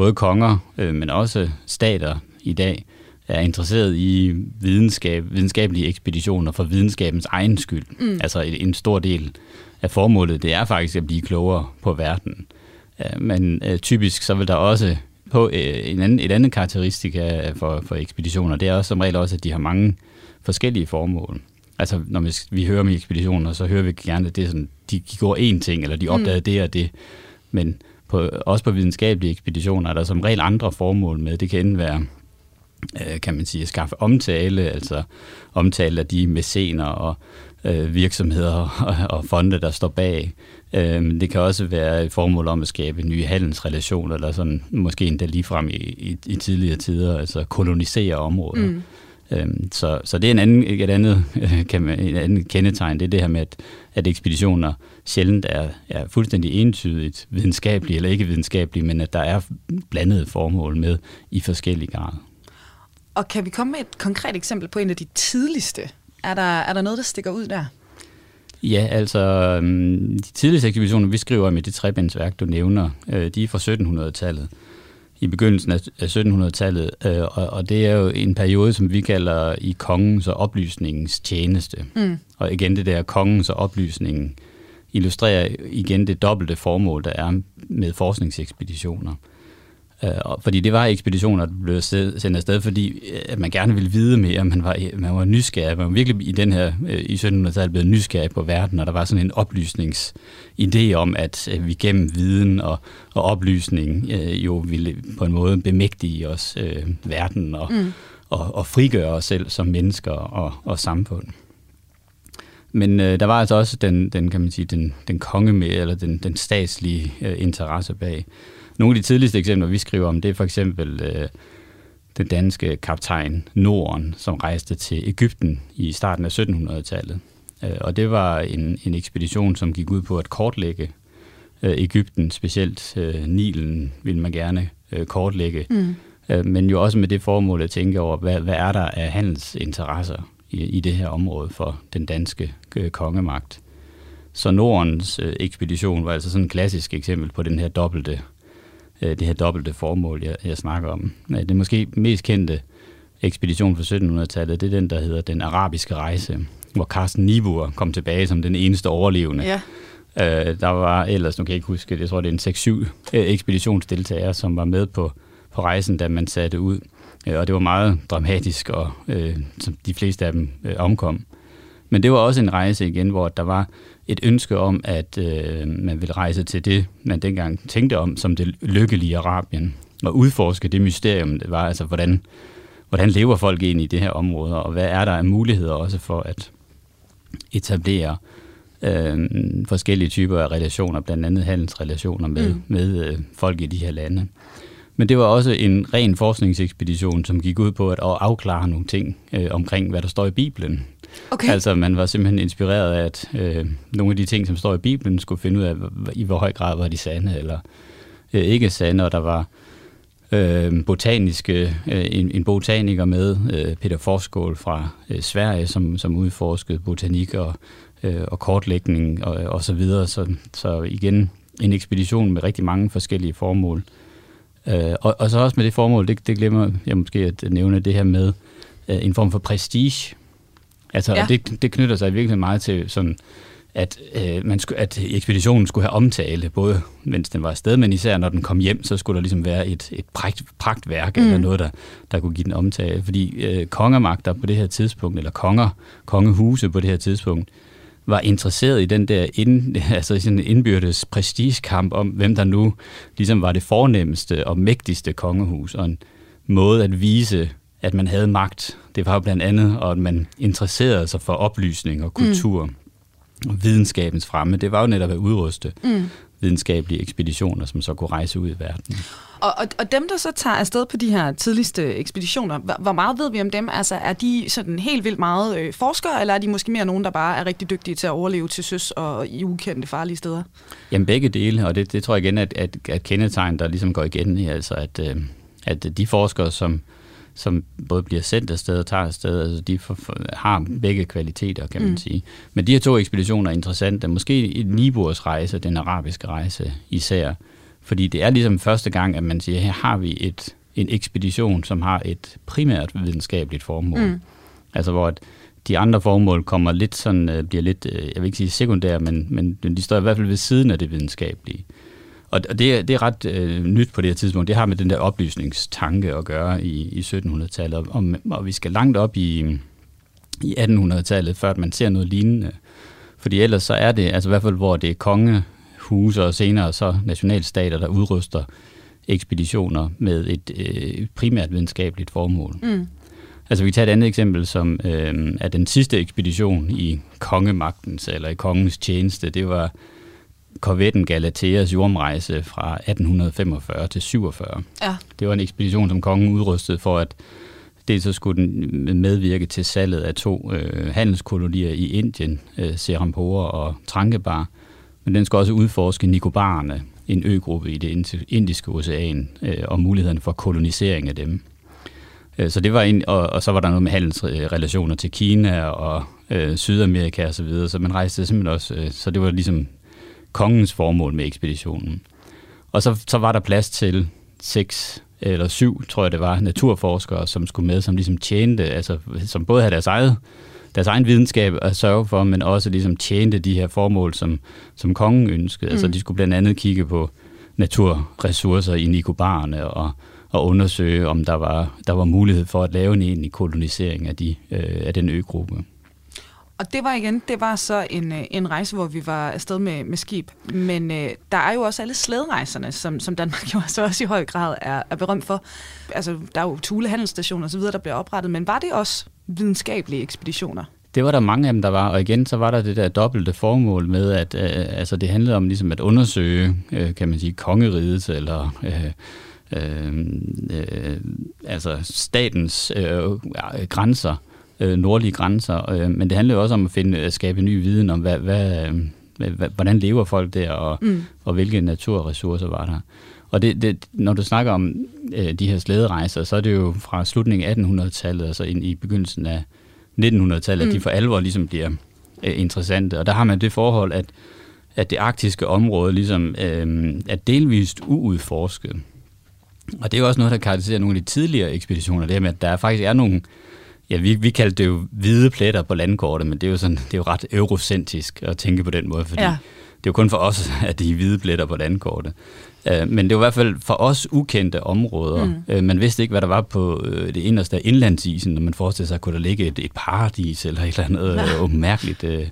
både konger, øh, men også stater i dag, er interesseret i videnskab, videnskabelige ekspeditioner for videnskabens egen skyld. Mm. Altså en, en stor del af formålet, det er faktisk at blive klogere på verden. Øh, men øh, typisk så vil der også på øh, en anden, et andet karakteristik for, for ekspeditioner, det er også som regel også, at de har mange forskellige formål. Altså, når vi, vi hører om ekspeditioner, så hører vi gerne, at det er sådan, de, de går én ting, eller de opdagede mm. det og det. Men på, også på videnskabelige ekspeditioner er der som regel andre formål med. Det kan enten være, øh, kan man sige, at skaffe omtale, altså omtale af de mæscener og øh, virksomheder og, og fonde, der står bag. Øh, det kan også være et formål om at skabe nye handelsrelationer, eller sådan, måske endda ligefrem i, i, i tidligere tider, altså kolonisere områder. Mm. Øhm, så, så det er en anden, et andet, kan man, et andet kendetegn, det er det her med, at, at ekspeditioner sjældent er, er fuldstændig entydigt videnskabelige eller ikke videnskabelige, men at der er blandede formål med i forskellige grader. Og kan vi komme med et konkret eksempel på en af de tidligste? Er der, er der noget, der stikker ud der? Ja, altså øhm, de tidligste ekspeditioner, vi skriver om i det trebindsværk, du nævner, øh, de er fra 1700-tallet i begyndelsen af 1700-tallet, øh, og, og det er jo en periode, som vi kalder i kongens og oplysningens tjeneste. Mm. Og igen det der kongens og oplysningen illustrerer igen det dobbelte formål, der er med forskningsekspeditioner. Øh, fordi det var ekspeditioner, der blev sendt afsted, fordi øh, at man gerne ville vide mere. Man var, man var nysgerrig. Man var virkelig i den her øh, i 1700-tallet blevet nysgerrig på verden, og der var sådan en oplysningsidé om, at vi gennem viden og, og oplysning jo ville på en måde bemægtige os øh, verden og, mm. og, og frigøre os selv som mennesker og, og samfund. Men øh, der var altså også den, den kan man sige, den, den konge med, eller den, den statslige øh, interesse bag. Nogle af de tidligste eksempler, vi skriver om, det er for eksempel øh, den danske kaptajn Norden, som rejste til Ægypten i starten af 1700-tallet. Øh, og det var en, en ekspedition, som gik ud på at kortlægge øh, Ægypten, specielt øh, Nilen ville man gerne øh, kortlægge. Mm. Øh, men jo også med det formål at tænke over, hvad, hvad er der af handelsinteresser i, i det her område for den danske øh, kongemagt. Så Nordens øh, ekspedition var altså sådan et klassisk eksempel på den her dobbelte øh, det her dobbelte formål, jeg, jeg snakker om. Det måske mest kendte ekspedition fra 1700-tallet, det er den, der hedder Den Arabiske Rejse, hvor Carsten Niebuhr kom tilbage som den eneste overlevende. Ja. Øh, der var ellers, nu kan jeg ikke huske, jeg tror det er en 6-7 øh, ekspeditionsdeltagere, som var med på, på rejsen, da man satte ud. Øh, og det var meget dramatisk, og øh, som de fleste af dem øh, omkom. Men det var også en rejse igen, hvor der var et ønske om, at øh, man ville rejse til det, man dengang tænkte om som det lykkelige Arabien, og udforske det mysterium, det var, altså hvordan, hvordan lever folk egentlig i det her område, og hvad er der af muligheder også for at etablere øh, forskellige typer af relationer, blandt andet handelsrelationer med, mm. med øh, folk i de her lande. Men det var også en ren forskningsekspedition, som gik ud på at afklare nogle ting øh, omkring, hvad der står i Bibelen. Okay. Altså man var simpelthen inspireret af, at øh, nogle af de ting, som står i Bibelen, skulle finde ud af, i hvor høj grad var de sande eller øh, ikke sande, og der var øh, botaniske, øh, en, en botaniker med, øh, Peter Forskål fra øh, Sverige, som, som udforskede botanik og, øh, og kortlægning og, og så videre. Så, så igen en ekspedition med rigtig mange forskellige formål. Øh, og, og så også med det formål, det, det glemmer jeg måske at nævne, det her med øh, en form for prestige. Altså, ja. det, det knytter sig virkelig meget til sådan, at, øh, man skulle, at ekspeditionen skulle have omtale, både mens den var afsted, men især når den kom hjem, så skulle der ligesom være et, et pragt, pragtværk mm. eller noget, der, der kunne give den omtale. Fordi øh, kongermagter på det her tidspunkt, eller konger, kongehuse på det her tidspunkt, var interesseret i den der ind, altså sådan indbyrdes prestigekamp om, hvem der nu ligesom var det fornemmeste og mægtigste kongehus, og en måde at vise at man havde magt. Det var jo blandt andet, og at man interesserede sig for oplysning og kultur mm. og videnskabens fremme. Det var jo netop at udruste mm. Videnskabelige ekspeditioner, som så kunne rejse ud i verden. Og, og, og dem, der så tager afsted på de her tidligste ekspeditioner, hvor meget ved vi om dem? Altså, er de sådan helt vildt meget øh, forskere, eller er de måske mere nogen, der bare er rigtig dygtige til at overleve til søs og i ukendte farlige steder? Jamen begge dele, og det, det tror jeg igen, at, at, at kendetegn, der ligesom går igen, altså at, øh, at de forskere, som, som både bliver sendt afsted og tager afsted. Altså, de for, for, har begge kvaliteter, kan man mm. sige. Men de her to ekspeditioner er interessante. Måske i Niburs rejse, den arabiske rejse især. Fordi det er ligesom første gang, at man siger, her har vi et, en ekspedition, som har et primært videnskabeligt formål. Mm. Altså hvor de andre formål kommer lidt sådan, øh, bliver lidt, øh, jeg vil ikke sige sekundære, men, men de står i hvert fald ved siden af det videnskabelige. Og det, er, det er ret øh, nyt på det her tidspunkt. Det har med den der oplysningstanke at gøre i, i 1700-tallet. Og, og vi skal langt op i, i 1800-tallet, før man ser noget lignende. Fordi ellers så er det, altså i hvert fald hvor det er kongehuse og senere så nationalstater, der udruster ekspeditioner med et øh, primært videnskabeligt formål. Mm. Altså vi kan tage et andet eksempel, som øh, er den sidste ekspedition i kongemagtens eller i kongens tjeneste. Det var korvetten Galateas jordrejse fra 1845 til 47. Ja. Det var en ekspedition, som kongen udrustede for at Dels så skulle den medvirke til salget af to øh, handelskolonier i Indien, øh, Serampore og Trankebar, men den skal også udforske Nikobarerne, en øgruppe i det indiske ocean, øh, og muligheden for kolonisering af dem. Øh, så det var en, og, og så var der noget med handelsrelationer til Kina og øh, Sydamerika og så videre, så man rejste simpelthen også, øh, så det var ligesom kongens formål med ekspeditionen. Og så, så var der plads til seks eller syv, tror jeg det var, naturforskere, som skulle med, som ligesom tjente, altså som både havde deres eget deres egen videnskab at sørge for, men også ligesom tjente de her formål, som, som kongen ønskede. Altså, mm. Altså de skulle blandt andet kigge på naturressourcer i Nikobarerne og, og undersøge, om der var, der var mulighed for at lave en egentlig kolonisering af, de, øh, af den øgruppe. Og det var igen, det var så en, øh, en rejse, hvor vi var afsted med, med skib. Men øh, der er jo også alle slæderejserne, som, som Danmark jo altså også i høj grad er, er berømt for. Altså, der er jo Thule så osv., der bliver oprettet, men var det også videnskabelige ekspeditioner? Det var der mange af dem, der var, og igen så var der det der dobbelte formål med, at øh, altså, det handlede om ligesom at undersøge, øh, kan man sige, kongeriget eller øh, øh, øh, altså statens øh, grænser, øh, nordlige grænser, øh, men det handlede også om at finde, at skabe ny viden om, hvad, hvad, hvad, hvordan lever folk der, og, mm. og hvilke naturressourcer var der. Og det, det, når du snakker om øh, de her slæderejser, så er det jo fra slutningen af 1800-tallet, altså ind i begyndelsen af 1900-tallet, mm. at de for alvor ligesom bliver øh, interessante. Og der har man det forhold, at, at det arktiske område ligesom øh, er delvist uudforsket. Og det er jo også noget, der karakteriserer nogle af de tidligere ekspeditioner, det med, at der faktisk er nogle, ja, vi, vi kaldte det jo hvide pletter på landkortet, men det er jo, sådan, det er jo ret eurocentrisk at tænke på den måde, fordi ja. det er jo kun for os, at de er hvide pletter på landkortet. Uh, men det var i hvert fald for os ukendte områder. Mm. Uh, man vidste ikke, hvad der var på uh, det inderste af indlandsisen, når man forestillede sig, at kunne der ligge et, et paradis eller et eller andet uh, mærkeligt uh,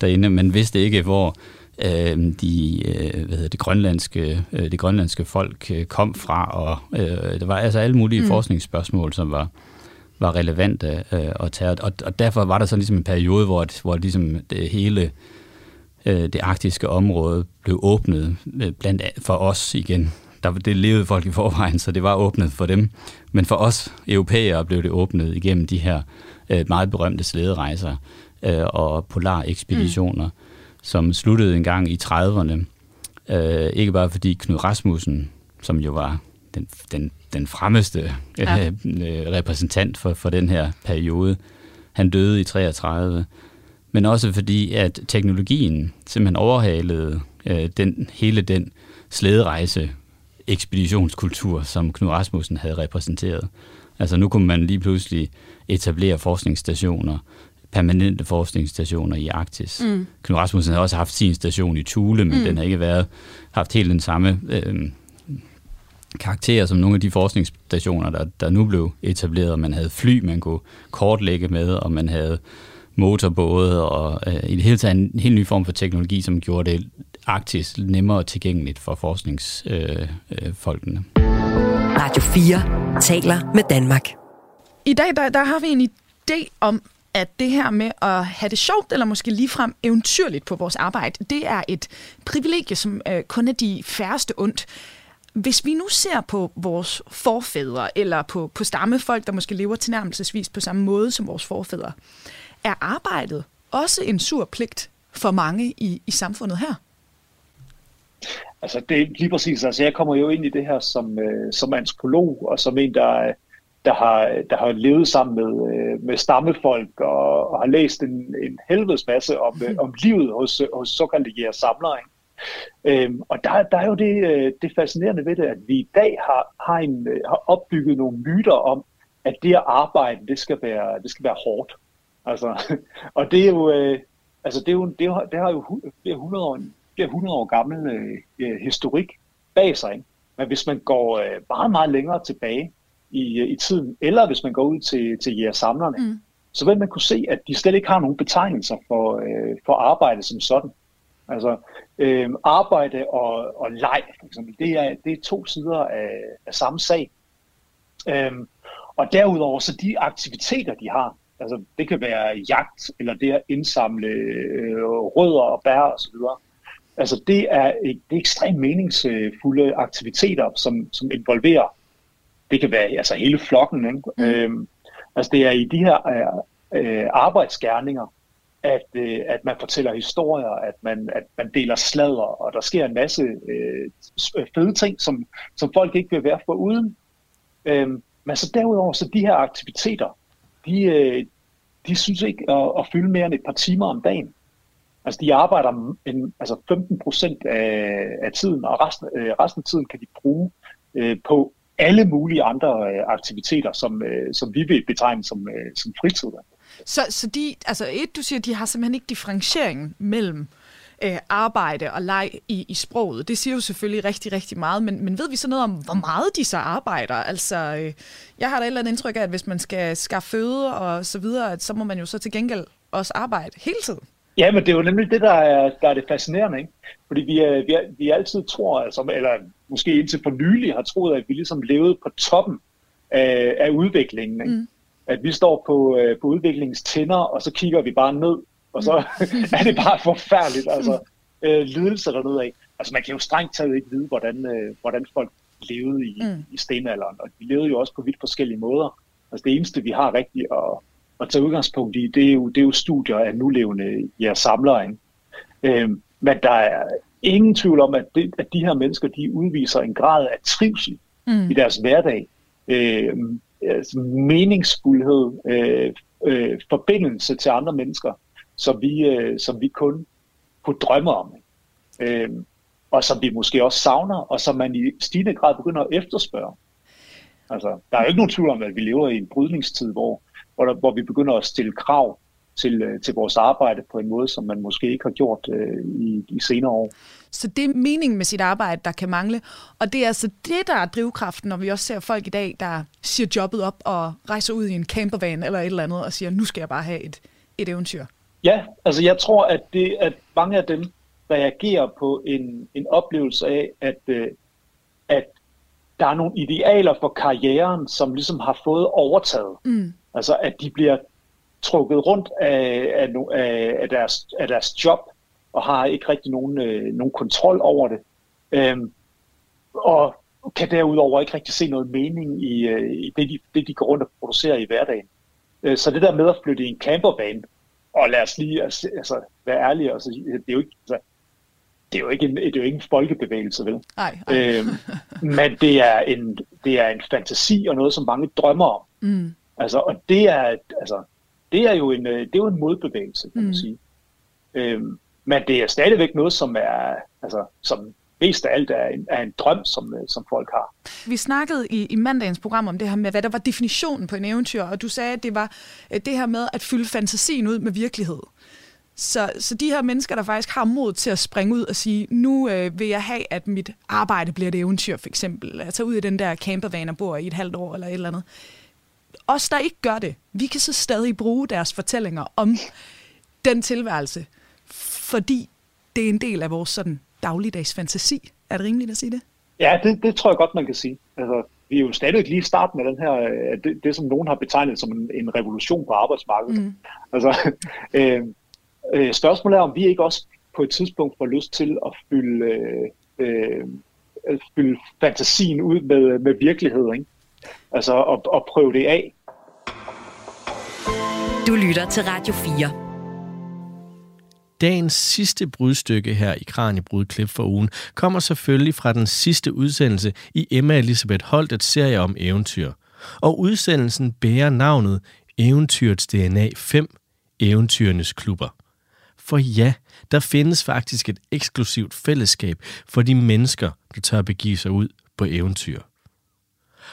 derinde. Man vidste ikke, hvor øh, de, øh, hvad hedder det, grønlandske, øh, det grønlandske folk øh, kom fra, og øh, der var altså alle mulige mm. forskningsspørgsmål, som var, var relevante øh, at tage. Og, og derfor var der så ligesom en periode, hvor, hvor ligesom det hele øh, det arktiske område blev åbnet øh, blandt for os igen. Der, det levede folk i forvejen, så det var åbnet for dem. Men for os europæere blev det åbnet igennem de her øh, meget berømte slæderejser øh, og polarekspeditioner. Mm som sluttede en gang i 30'erne. Øh, ikke bare fordi Knud Rasmussen, som jo var den, den, den fremmeste ja. øh, repræsentant for, for den her periode, han døde i 33, men også fordi, at teknologien simpelthen overhalede øh, den, hele den slæderejse ekspeditionskultur, som Knud Rasmussen havde repræsenteret. Altså nu kunne man lige pludselig etablere forskningsstationer, permanente forskningsstationer i Arktis. Mm. Knud Rasmussen har også haft sin station i Thule, men mm. den har ikke været haft helt den samme øh, karakter som nogle af de forskningsstationer, der, der nu blev etableret. Man havde fly, man kunne kortlægge med, og man havde motorbåde, og øh, i det hele taget en helt ny form for teknologi, som gjorde det Arktis nemmere tilgængeligt for forskningsfolkene. Øh, øh, Radio 4 taler med Danmark. I dag der, der har vi en idé om, at det her med at have det sjovt, eller måske ligefrem eventyrligt på vores arbejde, det er et privilegie, som øh, kun er de færreste ondt. Hvis vi nu ser på vores forfædre, eller på, på stammefolk, der måske lever tilnærmelsesvis på samme måde som vores forfædre, er arbejdet også en sur pligt for mange i, i samfundet her? Altså det er lige præcis. Altså jeg kommer jo ind i det her som, øh, som antropolog, og som en, der, der har, der har levet sammen med, øh, med stammefolk og, og har læst en, en helvedes masse om, mm. om livet hos, hos såkaldte jægersamlere. Øhm, og der, der er jo det, øh, det fascinerende ved det, at vi i dag har, har, en, øh, har opbygget nogle myter om, at det at arbejde, det skal være, det skal være hårdt. Altså, og det er jo, øh, altså det, er jo, det, er, det har jo flere 100 år, flere 100 år gammel øh, historik bag sig. Ikke? Men hvis man går øh, meget, meget længere tilbage, i, i tiden, eller hvis man går ud til, til jægersamlerne, mm. så vil man kunne se, at de slet ikke har nogen betegnelser for, øh, for arbejde som sådan. Altså øh, arbejde og, og leg, for eksempel, det er, det er to sider af, af samme sag. Øh, og derudover så de aktiviteter, de har, altså det kan være jagt, eller det at indsamle øh, rødder og bær osv., altså det er, det er ekstremt meningsfulde aktiviteter, som, som involverer det kan være altså hele flokken. Ikke? Mm. Øhm, Altså det er i de her øh, arbejdsgærninger, at, øh, at man fortæller historier, at man, at man deler sladder, og der sker en masse øh, øh fede ting, som, som folk ikke vil være for uden. Øh, men så derudover, så de her aktiviteter, de, øh, de synes ikke at, at fylde mere end et par timer om dagen. Altså de arbejder en, altså 15 procent af, af tiden, og resten, øh, resten af tiden kan de bruge øh, på alle mulige andre øh, aktiviteter, som, øh, som vi vil betegne som, øh, som fritid. Så, så de, altså et, du siger, de har simpelthen ikke differentiering mellem øh, arbejde og leg i, i sproget. Det siger jo selvfølgelig rigtig, rigtig meget, men, men ved vi så noget om, hvor meget de så arbejder? Altså, øh, jeg har da et eller andet indtryk af, at hvis man skal skaffe føde og så videre, at så må man jo så til gengæld også arbejde hele tiden. Ja, men det er jo nemlig det, der er, der er det fascinerende, ikke? Fordi vi, er, vi, er, vi altid tror, altså, eller måske indtil for nylig har troet, at vi ligesom levede på toppen af, af udviklingen. Ikke? Mm. At vi står på, øh, på udviklingens tænder, og så kigger vi bare ned, og så er det bare forfærdeligt. Altså, øh, lidelse dernede af. Altså man kan jo strengt taget ikke vide, hvordan, øh, hvordan folk levede i, mm. i stenalderen, og de levede jo også på vidt forskellige måder. Altså det eneste, vi har rigtigt at, at tage udgangspunkt i, det er jo, det er jo studier af nulevende ja, samlere. Ikke? Øhm, men der er ingen tvivl om, at, det, at de her mennesker, de udviser en grad af trivsel mm. i deres hverdag. Øh, altså meningsfuldhed, øh, øh, forbindelse til andre mennesker, som vi, øh, som vi kun kunne drømme om. Øh, og som vi måske også savner, og som man i stigende grad begynder at efterspørge. Altså, der er jo ikke nogen tvivl om, at vi lever i en brydningstid, hvor, hvor, der, hvor vi begynder at stille krav til, øh, til vores arbejde på en måde, som man måske ikke har gjort øh, i, i senere år. Så det er meningen med sit arbejde, der kan mangle. Og det er altså det, der er drivkraften, når vi også ser folk i dag, der siger jobbet op og rejser ud i en campervan eller et eller andet og siger, nu skal jeg bare have et, et eventyr. Ja, altså jeg tror, at, det, at mange af dem reagerer på en, en oplevelse af, at, øh, at der er nogle idealer for karrieren, som ligesom har fået overtaget. Mm. Altså at de bliver trukket rundt af, af, af, deres, af deres job, og har ikke rigtig nogen, øh, nogen kontrol over det. Øhm, og kan derudover ikke rigtig se noget mening i, øh, i det, de, det, de går rundt og producerer i hverdagen. Øh, så det der med at flytte i en campervan, og lad os lige altså, altså, være ærlige, altså, det er jo ikke, altså, det er jo ikke en, det er jo ikke en folkebevægelse, vel? Nej. Øhm, men det er, en, det er en fantasi og noget, som mange drømmer om. Mm. Altså, og det er, altså, det er jo en, det er jo en modbevægelse, kan man mm. sige. Øhm, men det er stadigvæk noget, som er, altså, som mest af alt er en, er en drøm, som, som folk har. Vi snakkede i, i mandagens program om det her med, hvad der var definitionen på en eventyr, og du sagde, at det var øh, det her med at fylde fantasien ud med virkelighed. Så, så de her mennesker, der faktisk har mod til at springe ud og sige, nu øh, vil jeg have, at mit arbejde bliver et eventyr, for eksempel. At tage ud i den der campervan og bor i et halvt år eller et eller andet. Os, der ikke gør det, vi kan så stadig bruge deres fortællinger om den tilværelse, fordi det er en del af vores sådan dagligdags fantasi. Er det rimeligt at sige det? Ja, det, det tror jeg godt, man kan sige. Altså, vi er jo stadig lige i starten af den her, øh, det, det som nogen har betegnet som en, en revolution på arbejdsmarkedet. Mm. Altså, øh, øh, spørgsmålet er, om vi ikke også på et tidspunkt får lyst til at fylde, øh, øh, fylde fantasien ud med, med virkelighed. Ikke? Altså at, at prøve det af. Du lytter til Radio 4 dagens sidste brudstykke her i Kranjebrud Klip for ugen kommer selvfølgelig fra den sidste udsendelse i Emma Elisabeth Holtets serie om eventyr. Og udsendelsen bærer navnet Eventyrets DNA 5 Eventyrenes Klubber. For ja, der findes faktisk et eksklusivt fællesskab for de mennesker, der tør begive sig ud på eventyr.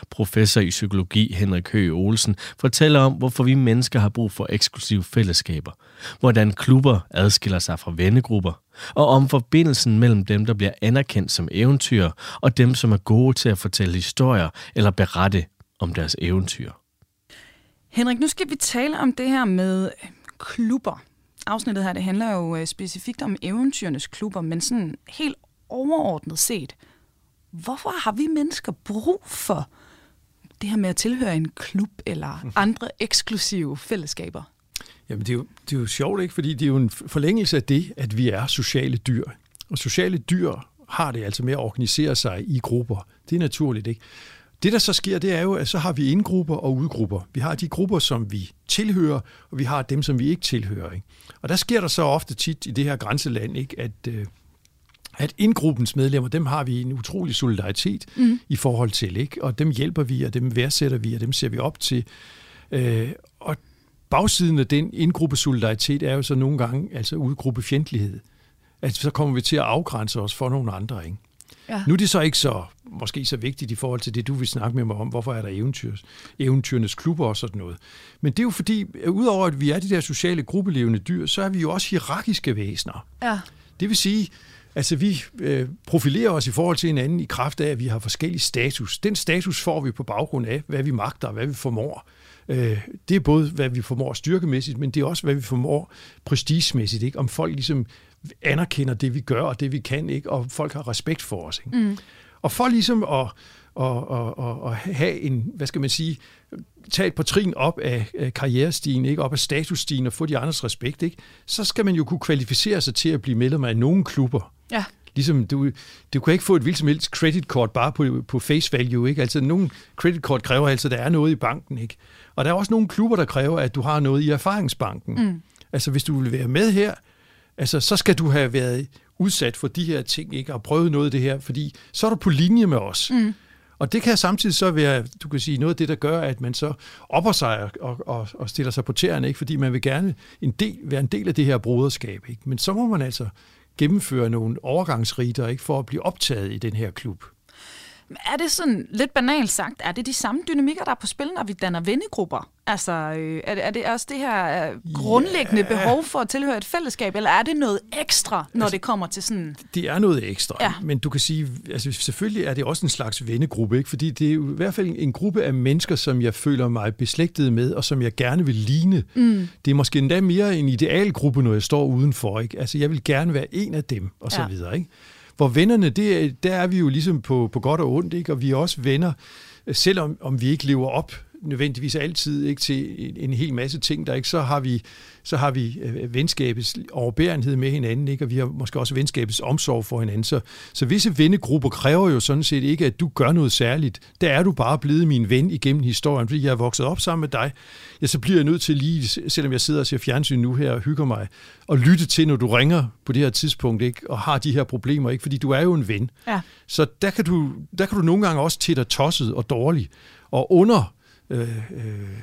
Professor i psykologi Henrik Høgh Olsen fortæller om, hvorfor vi mennesker har brug for eksklusive fællesskaber, hvordan klubber adskiller sig fra vennegrupper, og om forbindelsen mellem dem, der bliver anerkendt som eventyr, og dem, som er gode til at fortælle historier eller berette om deres eventyr. Henrik, nu skal vi tale om det her med øh, klubber. Afsnittet her, det handler jo øh, specifikt om eventyrenes klubber, men sådan helt overordnet set, hvorfor har vi mennesker brug for det her med at tilhøre en klub eller andre eksklusive fællesskaber? Jamen, det er, jo, det er jo sjovt, ikke? Fordi det er jo en forlængelse af det, at vi er sociale dyr. Og sociale dyr har det altså med at organisere sig i grupper. Det er naturligt, ikke? Det, der så sker, det er jo, at så har vi indgrupper og udgrupper. Vi har de grupper, som vi tilhører, og vi har dem, som vi ikke tilhører. Ikke? Og der sker der så ofte tit i det her grænseland, ikke, at, øh, at indgruppens medlemmer, dem har vi en utrolig solidaritet mm. i forhold til, ikke? og dem hjælper vi, og dem værdsætter vi, og dem ser vi op til. Øh, og bagsiden af den indgruppe solidaritet er jo så nogle gange altså udgruppe fjendtlighed. Altså så kommer vi til at afgrænse os for nogle andre, ikke? Ja. Nu er det så ikke så, måske så vigtigt i forhold til det, du vil snakke med mig om, hvorfor er der eventyr, eventyrenes klubber og sådan noget. Men det er jo fordi, at udover at vi er de der sociale gruppelevende dyr, så er vi jo også hierarkiske væsener. Ja. Det vil sige, Altså, vi øh, profilerer os i forhold til hinanden i kraft af, at vi har forskellig status. Den status får vi på baggrund af, hvad vi magter og hvad vi formår. Øh, det er både, hvad vi formår styrkemæssigt, men det er også, hvad vi formår prestigemæssigt. Ikke? Om folk ligesom anerkender det, vi gør og det, vi kan, ikke? og folk har respekt for os. Ikke? Mm. Og for ligesom at, at, at, at, at have en, hvad skal man sige, tage et par trin op af karrierestigen, ikke? op af statusstigen og få de andres respekt, ikke? så skal man jo kunne kvalificere sig til at blive medlem af nogle klubber. Ja. Ligesom du, du kan ikke få et vildt som helst credit card bare på, på face value. Ikke? Altså, nogle credit card kræver altså, at der er noget i banken. Ikke? Og der er også nogle klubber, der kræver, at du har noget i erfaringsbanken. Mm. Altså, hvis du vil være med her, altså, så skal du have været udsat for de her ting, ikke? og prøvet noget af det her, fordi så er du på linje med os. Mm. Og det kan samtidig så være, du kan sige, noget af det, der gør, at man så opper sig og, og, og stiller sig på tæerne, ikke? fordi man vil gerne en del, være en del af det her broderskab. Ikke? Men så må man altså gennemføre nogle overgangsriter ikke? for at blive optaget i den her klub. Er det sådan lidt banalt sagt, er det de samme dynamikker, der er på spil, når vi danner vennegrupper? Altså, øh, er, det, er det også det her øh, grundlæggende ja. behov for at tilhøre et fællesskab, eller er det noget ekstra, når altså, det kommer til sådan... Det er noget ekstra, ja. men du kan sige, altså selvfølgelig er det også en slags vennegruppe, ikke? fordi det er jo i hvert fald en gruppe af mennesker, som jeg føler mig beslægtet med, og som jeg gerne vil ligne. Mm. Det er måske endda mere en idealgruppe, når jeg står udenfor. Ikke? Altså, jeg vil gerne være en af dem, og så ja. videre. Ikke? Hvor vennerne, det, der er vi jo ligesom på, på godt og ondt, ikke? og vi er også venner, selvom om vi ikke lever op nødvendigvis altid ikke til en, en hel masse ting, der ikke så har vi så har vi øh, venskabets overbærenhed med hinanden, ikke? og vi har måske også venskabets omsorg for hinanden. Så, så visse vennegrupper kræver jo sådan set ikke, at du gør noget særligt. Der er du bare blevet min ven igennem historien, fordi jeg er vokset op sammen med dig. Ja, så bliver jeg nødt til lige, selvom jeg sidder og ser fjernsyn nu her og hygger mig, og lytte til, når du ringer på det her tidspunkt, ikke? og har de her problemer, ikke? fordi du er jo en ven. Ja. Så der kan, du, der kan du nogle gange også til dig tosset og dårlig, og under øh, øh,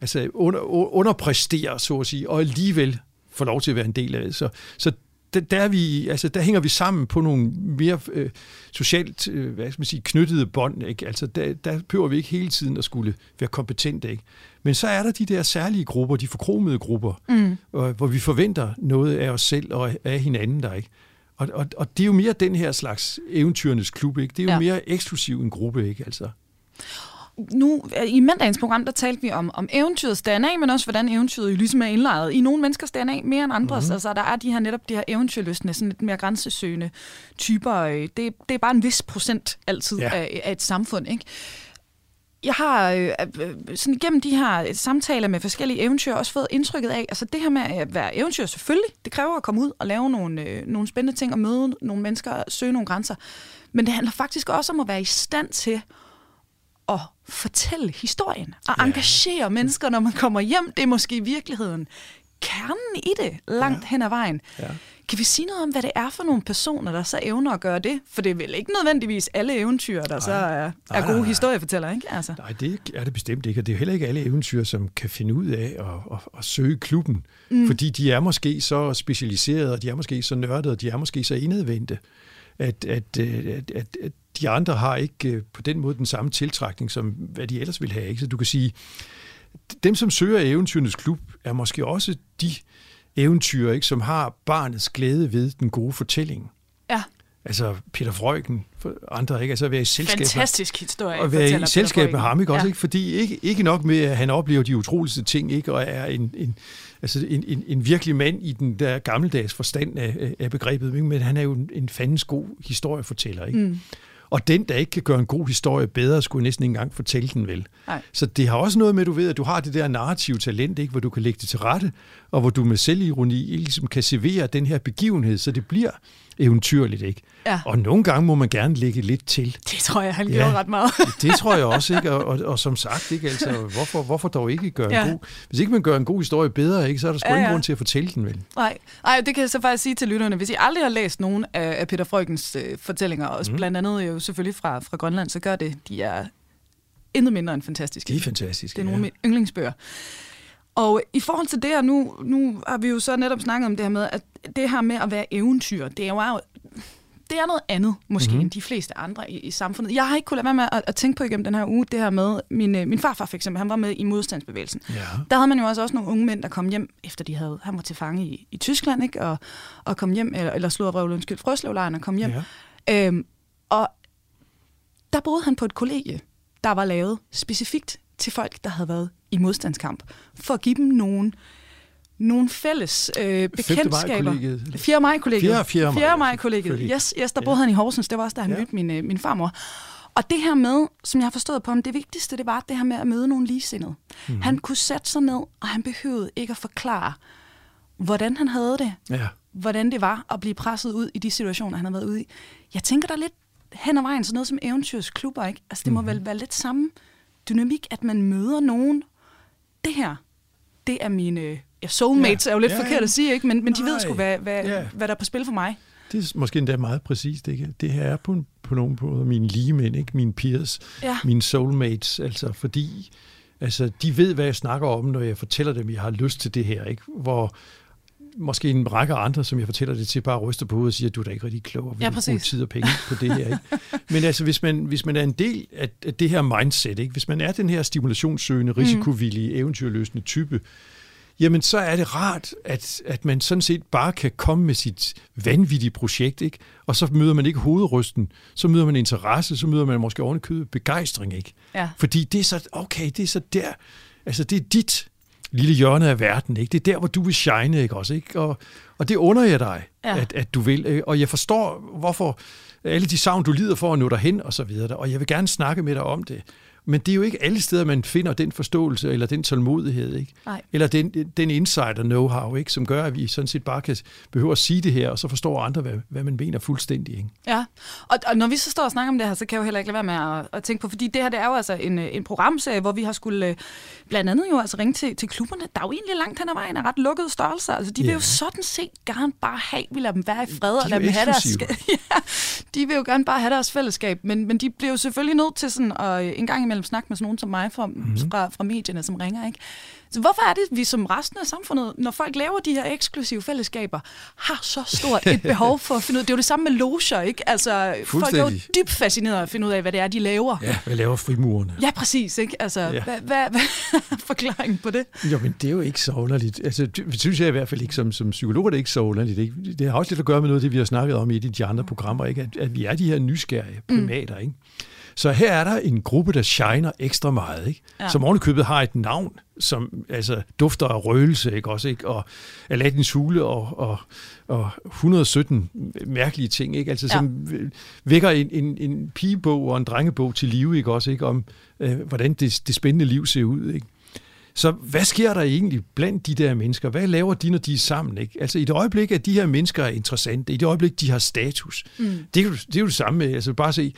altså under, underpræstere, så at sige, og alligevel få lov til at være en del af det. Så, så der, der, er vi, altså, der hænger vi sammen på nogle mere øh, socialt øh, hvad skal man sige, knyttede bånd. Ikke? Altså, der, der behøver vi ikke hele tiden at skulle være kompetente. Ikke? Men så er der de der særlige grupper, de forkromede grupper, mm. hvor, hvor vi forventer noget af os selv og af hinanden der. Ikke? Og, og, og det er jo mere den her slags eventyrenes klub. Ikke? Det er jo ja. mere eksklusiv en gruppe. Ikke? Altså nu, i mandagens program, der talte vi om, om eventyrets DNA, men også hvordan eventyret jo ligesom er indlejret i nogle menneskers DNA mere end andres. Mm-hmm. Altså, der er de her netop de her eventyrløsende, sådan lidt mere grænsesøgende typer. Øh, det, det er bare en vis procent altid ja. af, af et samfund, ikke? Jeg har øh, øh, sådan igennem de her samtaler med forskellige eventyr også fået indtrykket af, altså det her med at være eventyr selvfølgelig, det kræver at komme ud og lave nogle, øh, nogle spændende ting og møde nogle mennesker, søge nogle grænser. Men det handler faktisk også om at være i stand til at fortælle historien og ja. engagere mennesker, når man kommer hjem. Det er måske i virkeligheden kernen i det, langt ja. hen ad vejen. Ja. Kan vi sige noget om, hvad det er for nogle personer, der så evner at gøre det? For det er vel ikke nødvendigvis alle eventyr, der nej. så er, er gode nej, historiefortællere, ikke? Altså. Nej, det er det bestemt ikke, og det er heller ikke alle eventyr, som kan finde ud af at, at, at søge klubben. Mm. Fordi de er måske så specialiserede, og de er måske så nørdede, og de er måske så indadvendte, at, at, at, at, at de andre har ikke øh, på den måde den samme tiltrækning, som hvad de ellers ville have. Ikke? Så du kan sige, dem, som søger eventyrenes klub, er måske også de eventyr, ikke, som har barnets glæde ved den gode fortælling. Ja. Altså Peter for andre, ikke? Altså at være i selskab Fantastisk historie. Og være i selskab med ham, ikke? Også, ja. ikke? Fordi ikke, ikke nok med, at han oplever de utroligste ting, ikke? Og er en, en, altså en, en, en virkelig mand i den der gammeldags forstand af, af begrebet, ikke? men han er jo en, en fandens god historiefortæller, ikke? Mm. Og den, der ikke kan gøre en god historie bedre, skulle næsten ikke engang fortælle den vel. Nej. Så det har også noget med, du ved, at du har det der narrative talent, ikke, hvor du kan lægge det til rette, og hvor du med selvironi ligesom kan servere den her begivenhed, så det bliver eventyrligt, ikke? Ja. Og nogle gange må man gerne lægge lidt til. Det tror jeg, han Ja. gjorde ret meget. Det tror jeg også, ikke? Og, og, og som sagt, ikke? Altså, hvorfor, hvorfor dog ikke gøre Ja. en god... Hvis ikke man gør en god historie bedre, ikke, så er der sgu Ja, ja, ingen grund til at fortælle den, vel? Nej, Ej, det kan jeg så faktisk sige til lytterne. Hvis I aldrig har læst nogen af, af Peter Freugens øh, fortællinger, også mm. blandt andet jo selvfølgelig fra, fra Grønland, så gør det. De er intet mindre end fantastiske. De er fantastiske, Det er nogle ja. af mine yndlingsbøger. Og i forhold til det her, nu, nu har vi jo så netop snakket om det her med, at det her med at være eventyr, det er jo det er noget andet, måske, Mhm. mm-hmm. end de fleste andre i, i samfundet. Jeg har ikke kunnet lade være med at, at tænke på igennem den her uge, det her med, min, øh, min farfar for eksempel, han var med i modstandsbevægelsen. Ja. Der havde man jo også, også nogle unge mænd, der kom hjem, efter de havde, han var til fange i, i Tyskland, ikke? Og, og kom hjem, eller, eller slået af undskyld, frøslevlejren og kom hjem. Ja. Øhm, og der boede han på et kollegie, der var lavet specifikt til folk, der havde været i modstandskamp, for at give dem nogle, nogle fælles øh, bekendtskaber. maj-kollegiet. 4. maj-kollegiet. Fjerde- fjerde maj, 4. maj-kollegiet. Yes, yes, der boede han i Horsens. Det var også der, han Ja. ja. mødte min, øh, min farmor. Og det her med, som jeg har forstået på ham, det vigtigste, det var det her med at møde nogle ligesindede. Mhm. Mm. Han kunne sætte sig ned, og han behøvede ikke at forklare, hvordan han havde det, Ja. hvordan det var at blive presset ud i de situationer, han har været ude i. Jeg tænker, der er lidt hen ad vejen sådan noget som eventyrsklubber, ikke? Altså, det må Mhm. vel være lidt samme dynamik, at man møder nogen. Det her, det er mine... Ja, soulmates Ja. er jo lidt Ja, forkert ja. at sige, ikke? Men, men de ved sgu, hvad, hvad, Ja. hvad der er på spil for mig. Det er måske endda meget præcist, ikke? Det her er på, på nogle måder mine ligemænd, ikke? Mine peers, Ja. mine soulmates, altså fordi altså, de ved, hvad jeg snakker om, når jeg fortæller dem, at jeg har lyst til det her, ikke? Hvor måske en række andre, som jeg fortæller det til, bare ryster på hovedet og siger, du er da ikke rigtig klog, og vil Ja, bruge tid og penge på det her. Ikke? Men altså, hvis man, hvis man er en del af, af det her mindset, ikke? hvis man er den her stimulationssøgende, risikovillige, eventyrløsende type, jamen så er det rart, at, at man sådan set bare kan komme med sit vanvittige projekt, ikke? og så møder man ikke hovedrysten, så møder man interesse, så møder man måske ovenikøbet begejstring, ikke? Ja. Fordi det er så, okay, det er så der, altså det er dit lille hjørne af verden, ikke? Det er der, hvor du vil shine, ikke også, ikke? Og, og det under jeg dig, Ja. at, at du vil. ikke? Og jeg forstår, hvorfor alle de savn, du lider for at nå dig hen, og så videre. Og jeg vil gerne snakke med dig om det. Men det er jo ikke alle steder, man finder den forståelse, eller den tålmodighed, ikke? Nej. Eller den, den insider know-how, ikke? Som gør, at vi sådan set bare kan behøve at sige det her, og så forstår andre, hvad, hvad man mener fuldstændig, ikke? Ja, og, og når vi så står og snakker om det her, så kan jeg jo heller ikke lade være med at, at tænke på, fordi det her det er jo altså en, en programserie, hvor vi har skulle øh, blandt andet jo altså ringe til, til klubberne, der er jo egentlig langt hen ad vejen er ret lukkede størrelser. Altså, de vil Ja. jo sådan set gerne bare have, vi lader dem være i fred, De og er lade jo dem have deres, ja, de vil jo gerne bare have deres fællesskab, men, men de bliver jo selvfølgelig nødt til sådan at øh, en gang imellem snakke med sådan nogen som mig fra, mm-hmm. fra, fra medierne, som ringer, ikke? Så hvorfor er det, at vi som resten af samfundet, når folk laver de her eksklusive fællesskaber, har så stort et behov for at finde ud Det er jo det samme med loger, ikke? Altså, folk er jo dybt fascineret af at finde ud af, hvad det er, de laver. Ja, hvad laver frimurerne? Ja, præcis, ikke? Altså, Ja. hvad, hvad, hvad er forklaringen på det? Jo, men det er jo ikke så underligt. Altså, det synes jeg i hvert fald ikke, som, som psykolog er det ikke så underligt. Ikke? Det har også lidt at gøre med noget af det, vi har snakket om i de andre programmer, ikke? At, at vi er de her nysgerrige primater. Ikke? Så her er der en gruppe, der shiner ekstra meget, ikke? Ja. Som ovenikøbet har et navn, som altså, dufter af røgelse, ikke? Også, ikke? og Aladdins hule og, og, og 117 mærkelige ting, ikke? Altså, Ja. som vækker en, en, en pigebog og en drengebog til live, ikke? Også, ikke? om øh, hvordan det, det spændende liv ser ud. Ikke? Så hvad sker der egentlig blandt de der mennesker? Hvad laver de, når de er sammen? Ikke? Altså i det øjeblik, at de her mennesker er interessante, i det øjeblik, de har status, mm. det, er jo, det er jo det samme med, altså bare se,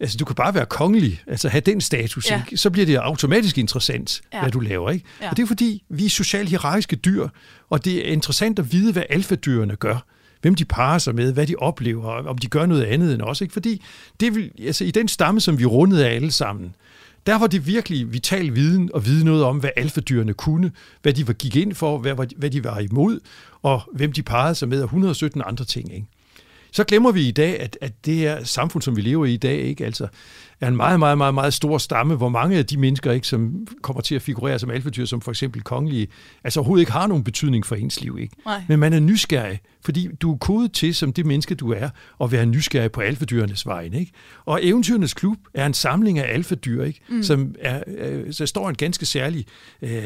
altså du kan bare være kongelig, altså have den status, Ja. ikke? så bliver det automatisk interessant, ja. Hvad du laver. Ikke? Ja. Og det er fordi, vi er socialt hierarkiske dyr, og det er interessant at vide, hvad alfadyrene gør hvem de parer sig med, hvad de oplever, og om de gør noget andet end os. Ikke? Fordi det vil, altså, i den stamme, som vi rundede af alle sammen, der var det virkelig vital viden at vide noget om, hvad alfadyrene kunne, hvad de var, gik ind for, hvad, hvad de var imod, og hvem de parrede sig med, og 117 andre ting. Ikke? Så glemmer vi i dag, at, at det her samfund, som vi lever i i dag, ikke, altså, er en meget, meget, meget, meget stor stamme, hvor mange af de mennesker, ikke, som kommer til at figurere som alfadyr, som for eksempel kongelige, altså overhovedet ikke har nogen betydning for ens liv. Ikke? Nej. Men man er nysgerrig, fordi du er kodet til, som det menneske, du er, at være nysgerrig på alfadyrenes vegne. Ikke? Og Eventyrenes Klub er en samling af alfadyr, ikke? Mm. som er, øh, så står en ganske særlig øh,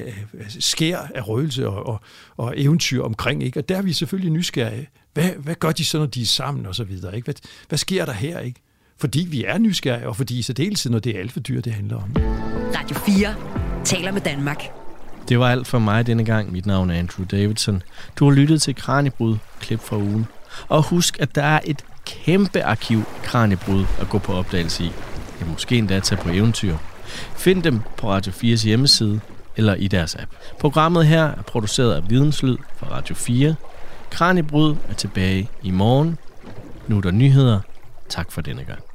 skær af røgelse og, og, og eventyr omkring. Ikke? Og der er vi selvfølgelig nysgerrige. Hvad, hvad gør de så, når de er sammen og så videre? Ikke? Hvad, hvad sker der her? Ikke? Fordi vi er nysgerrige, og fordi i særdeleshed, når det er alfedyr, det handler om. Radio 4 taler med Danmark. Det var alt for mig denne gang. Mit navn er Andrew Davidson. Du har lyttet til Kranjebrud, klip fra ugen. Og husk, at der er et kæmpe arkiv af Kranjebrud at gå på opdagelse i. Ja, måske endda tage på eventyr. Find dem på Radio 4's hjemmeside eller i deres app. Programmet her er produceret af Videnslyd for Radio 4. Kranjebrud er tilbage i morgen. Nu er der nyheder. Tak for denne gang.